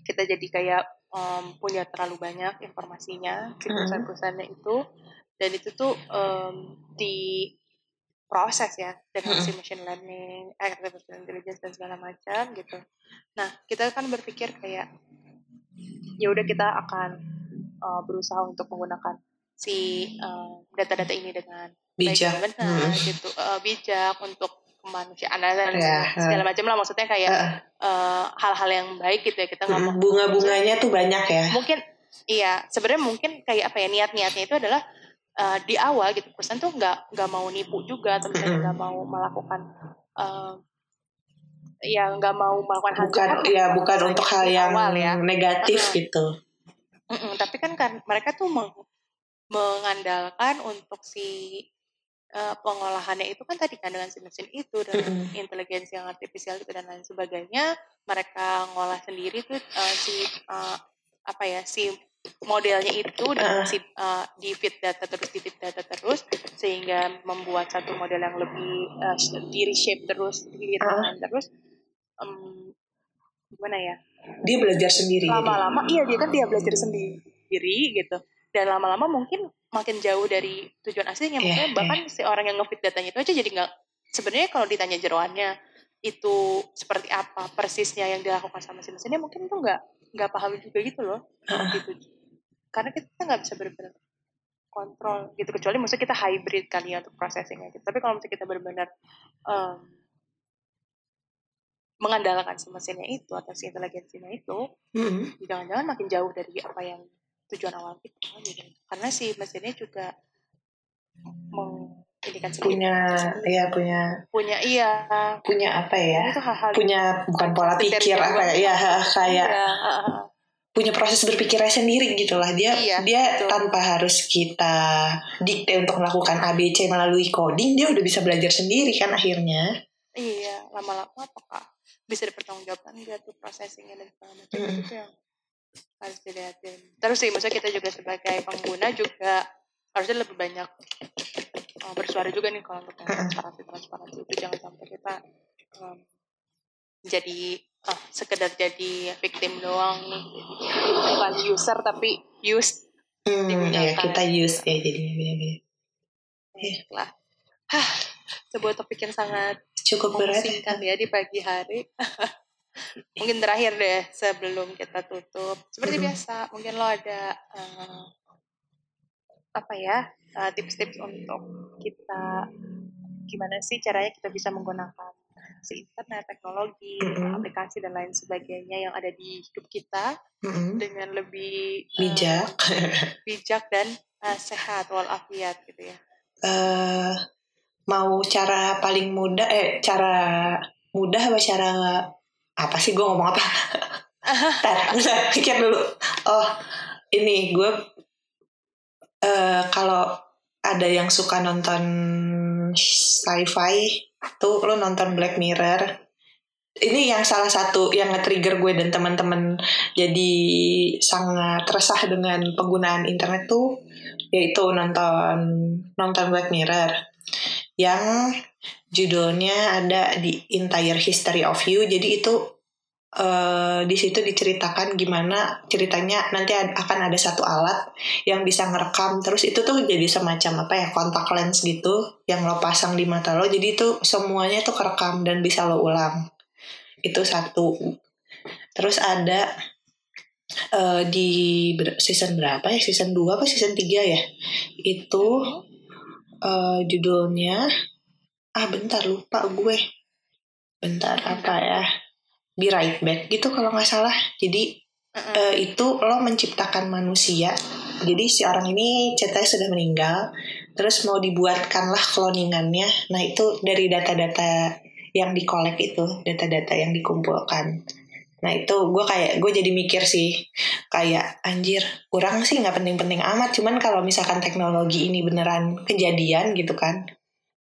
kita jadi kayak um, punya terlalu banyak informasinya di perusahaan-perusahaannya itu. Dan itu tuh um, di proses ya dengan si machine learning, artificial intelligence dan segala macam gitu. Nah kita kan berpikir kayak ya udah kita akan uh, berusaha untuk menggunakan si data-data uh, ini dengan bijak. Benar hmm. gitu. Uh, bijak untuk kemanusiaan dan yeah. segala macam lah. Maksudnya kayak hal-hal uh, yang baik gitu ya kita nggak mau bunga-bunganya tuh banyak ya. Mungkin iya sebenarnya mungkin kayak apa ya niat-niatnya itu adalah uh, di awal gitu. Pesan tuh nggak nggak mau nipu juga atau misalnya nggak mau melakukan uh, ya nggak mau melakukan hal bukan ya bukan untuk hal yang awal, ya. negatif uh gitu. Uh -uh, tapi kan kan mereka tuh meng mengandalkan untuk si uh, pengolahannya itu kan tadi kan dengan si mesin itu dan mm-hmm. inteligensi yang artifisial itu dan lain sebagainya mereka ngolah sendiri tuh uh, si uh, apa ya si modelnya itu uh. si, uh, di feed data terus di feed data terus sehingga membuat satu model yang lebih uh, di reshape terus di uh. terus um, gimana ya dia belajar sendiri lama-lama iya dia kan dia belajar sendiri gitu dan lama-lama mungkin makin jauh dari tujuan aslinya yeah, mungkin bahkan yeah. si orang yang ngefit datanya itu aja jadi nggak sebenarnya kalau ditanya jeroannya itu seperti apa persisnya yang dilakukan sama si mesinnya mungkin tuh nggak nggak paham juga gitu loh uh. gitu karena kita nggak bisa benar-benar kontrol gitu kecuali maksudnya kita hybrid kali ya untuk processingnya gitu. tapi kalau misalnya kita benar-benar um, mengandalkan si mesinnya itu atau si inteligensinya itu mm-hmm. jangan-jangan makin jauh dari apa yang tujuan awal kita gitu. karena si mesinnya juga meng, ini kan sendiri. punya ya punya punya iya punya apa ya itu hal-hal punya bukan pola pikir apa ya kayak Iya, heeh. punya proses berpikirnya sendiri gitulah dia Iya, dia betul. tanpa harus kita dikte untuk melakukan ABC melalui coding dia udah bisa belajar sendiri kan akhirnya iya lama-lama apakah bisa dipertanggungjawabkan enggak tuh processingnya dan segala macam Mm. itu yang harus dilihatin. Terus sih maksudnya kita juga sebagai pengguna juga harusnya lebih banyak uh, bersuara juga nih kalau untuk transparansi transparansi itu. Jangan sampai kita um, jadi ah, sekedar jadi victim doang nih. Bukan user tapi use. Hmm, ya kita use ya jadinya beda-beda. Iya. lah Hah, sebuah topik yang sangat cukup berat. memusingkan ya di pagi hari. mungkin terakhir deh sebelum kita tutup. Seperti biasa, mungkin lo ada eh, apa ya eh, tips-tips untuk kita gimana sih caranya kita bisa menggunakan si internet, teknologi, Mm-mm. aplikasi dan lain sebagainya yang ada di hidup kita Mm-mm. dengan lebih eh, bijak bijak dan eh, sehat walafiat gitu ya. eh mau cara paling mudah eh cara mudah apa cara apa sih gue ngomong apa? Bentar, pikir dulu. Oh ini gue eh kalau ada yang suka nonton sci-fi tuh lo nonton Black Mirror. Ini yang salah satu yang nge-trigger gue dan teman-teman jadi sangat resah dengan penggunaan internet tuh yaitu nonton nonton Black Mirror. Yang judulnya ada di Entire History of You. Jadi itu eh, di situ diceritakan gimana ceritanya nanti akan ada satu alat yang bisa ngerekam. Terus itu tuh jadi semacam apa ya kontak lens gitu yang lo pasang di mata lo. Jadi itu semuanya tuh kerekam dan bisa lo ulang. Itu satu. Terus ada eh, di season berapa ya? Season 2 apa season 3 ya? Itu eh, judulnya ah bentar lupa gue. Bentar apa ya? Be Right Back gitu kalau nggak salah. Jadi Mm-mm. eh, itu lo menciptakan manusia. Jadi si orang ini ceritanya sudah meninggal. Terus mau dibuatkanlah cloningannya nah itu dari data-data yang dikolek itu data-data yang dikumpulkan. Nah itu gue kayak gue jadi mikir sih kayak anjir kurang sih nggak penting-penting amat. Cuman kalau misalkan teknologi ini beneran kejadian gitu kan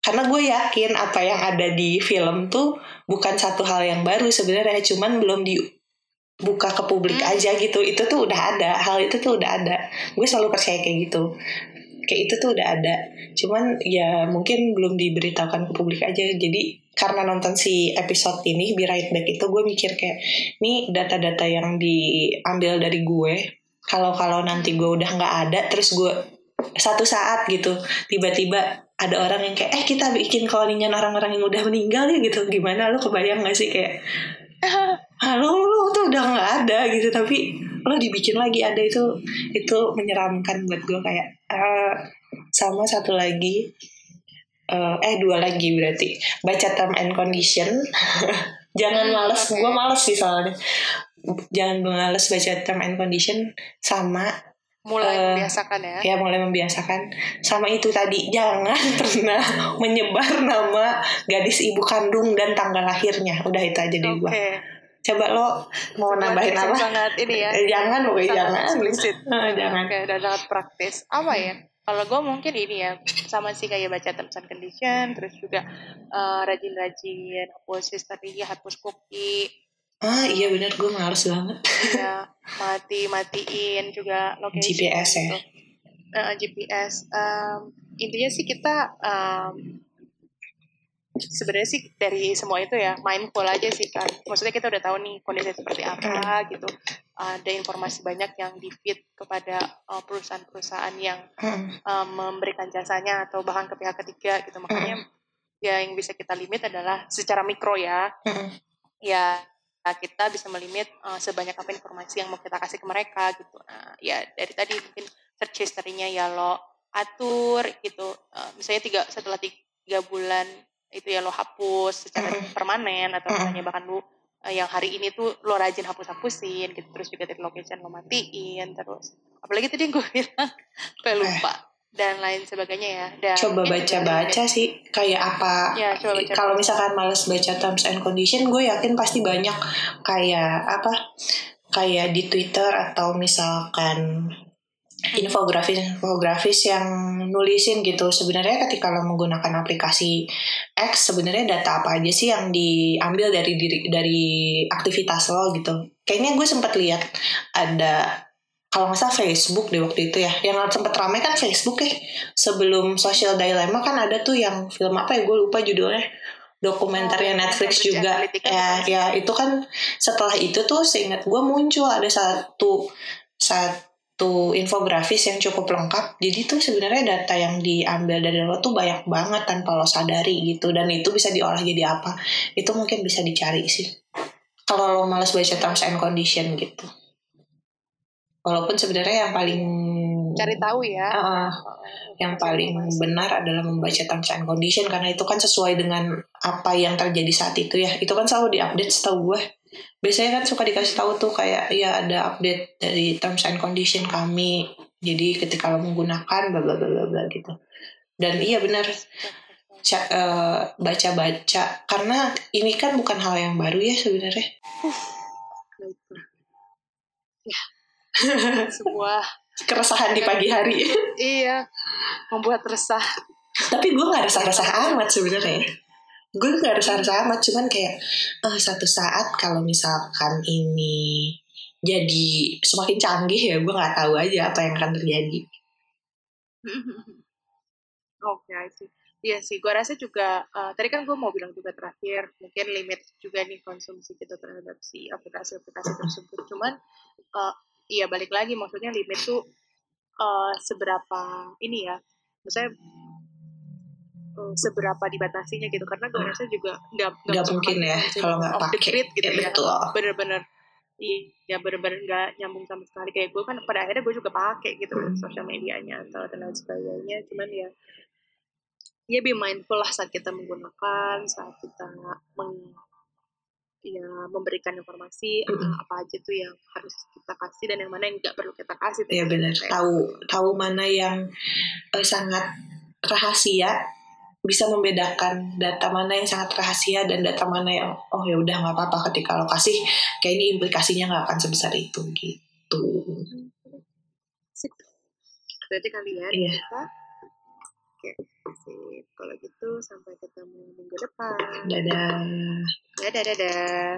karena gue yakin apa yang ada di film tuh bukan satu hal yang baru sebenarnya cuman belum dibuka ke publik Hmm. aja gitu. Itu tuh udah ada hal itu tuh udah ada. Gue selalu percaya kayak gitu. Kayak itu tuh udah ada. Cuman ya mungkin belum diberitahukan ke publik aja. Jadi karena nonton si episode ini Be Right Back itu gue mikir kayak ini data-data yang diambil dari gue kalau kalau nanti gue udah nggak ada terus gue satu saat gitu tiba-tiba ada orang yang kayak eh kita bikin cloningan orang-orang yang udah meninggal ya gitu. Gimana? Lu kebayang gak sih? Kayak halo lu tuh udah nggak ada gitu. Tapi lo dibikin lagi ada itu itu menyeramkan buat gue. Kayak eh, sama satu lagi eh, eh dua lagi berarti. Baca term and condition. Jangan Hmm, males. gue males sih soalnya. Jangan males baca term and condition sama mulai Eh, membiasakan ya. ya mulai membiasakan sama itu tadi jangan pernah menyebar nama gadis ibu kandung dan tanggal lahirnya udah itu aja dari Oke. gua coba lo mau Sebuah nambahin apa Sangat ini ya. Eh, jangan sangat jangan eksplisit. Eh, jangan Oke, dan sangat praktis. Apa ya? Kalau gue mungkin ini ya, sama sih kayak baca terms and condition, terus juga eh, rajin-rajin hapus history, hapus cookie, ah iya bener gue males banget ya mati-matiin juga location. GPS ya? gitu. Eh, GPS. Em, intinya sih kita em, sebenarnya sih dari semua itu ya mindful aja sih kan. Maksudnya kita udah tahu nih kondisi seperti apa gitu. Ada informasi banyak yang di feed kepada eh, perusahaan-perusahaan yang Hmm, um, memberikan jasanya atau bahkan ke pihak ketiga gitu makanya ya yang bisa kita limit adalah secara mikro ya hmm, ya kita bisa melimit uh, sebanyak apa informasi yang mau kita kasih ke mereka gitu. Nah, ya dari tadi mungkin search history-nya ya lo atur gitu. Uh, misalnya tiga setelah tiga bulan itu ya lo hapus secara permanen atau misalnya bahkan lo uh, yang hari ini tuh lo rajin hapus-hapusin gitu. Terus juga dari location lo matiin terus. Apalagi tadi yang gue bilang gue lupa dan lain sebagainya ya. Dan coba baca-baca sih kayak apa Ya, kalau misalkan males baca terms and condition gue yakin pasti banyak kayak apa kayak di Twitter atau misalkan infografis infografis yang nulisin gitu. Sebenarnya ketika lo menggunakan aplikasi X sebenarnya data apa aja sih yang diambil dari diri dari aktivitas lo gitu? Kayaknya gue sempat lihat ada kalau nggak salah Facebook deh waktu itu ya. Yang sempat ramai kan Facebook ya. Sebelum Social Dilemma kan ada tuh yang film apa ya? Gue lupa judulnya. Dokumenternya Oh, Netflix Cambridge juga. Ya ya itu kan setelah itu tuh seingat gue muncul ada satu satu infografis yang cukup lengkap. Jadi tuh sebenarnya data yang diambil dari lo tuh banyak banget tanpa lo sadari gitu. Dan itu bisa diolah jadi apa? Itu mungkin bisa dicari sih. Kalau lo males baca terms and condition gitu walaupun sebenarnya yang paling cari tahu ya. Ah, yang paling benar adalah membaca terms and condition karena itu kan sesuai dengan apa yang terjadi saat itu ya. Itu kan selalu diupdate setahu gue biasanya kan suka dikasih tahu tuh kayak ya ada update dari terms and condition kami. Jadi ketika lo menggunakan bla bla bla bla gitu. Dan iya benar. Eh, baca-baca. Karena ini kan bukan hal yang baru ya sebenarnya. Ya. Sebuah keresahan di pagi hari iya membuat resah. tapi gue nggak resah-resah amat sebenarnya gue nggak resah-resah amat cuman kayak eh, satu saat kalau misalkan ini jadi semakin canggih ya gue nggak tahu aja apa yang akan terjadi Oke, I see. Iya sih, gue rasa juga eh, tadi kan gue mau bilang juga terakhir mungkin limit juga nih konsumsi kita terhadap si aplikasi-aplikasi tersebut. Cuman eh, iya balik lagi maksudnya limit tuh eh, seberapa ini ya, maksudnya eh, seberapa dibatasinya gitu karena gue rasa juga nggak nggak mungkin ya kalau nggak pakai grid gitu ya, ya. Bener-bener iya bener-bener nggak nyambung sama sekali kayak gue kan pada akhirnya gue juga pakai gitu Hmm. sosial medianya atau dan lain sebagainya cuman ya ya be mindful lah saat kita menggunakan saat kita meng, ya memberikan informasi Mm-mm. uh, apa aja tuh yang harus kita kasih dan yang mana yang nggak perlu kita kasih ya benar tahu tahu mana yang eh, sangat rahasia bisa membedakan data mana yang sangat rahasia dan data mana yang oh ya udah nggak apa-apa ketika lo kasih kayak ini implikasinya nggak akan sebesar itu gitu berarti kalian Iya. kita oke sip. Kalau gitu sampai ketemu minggu depan. Dadah. Dadah dadah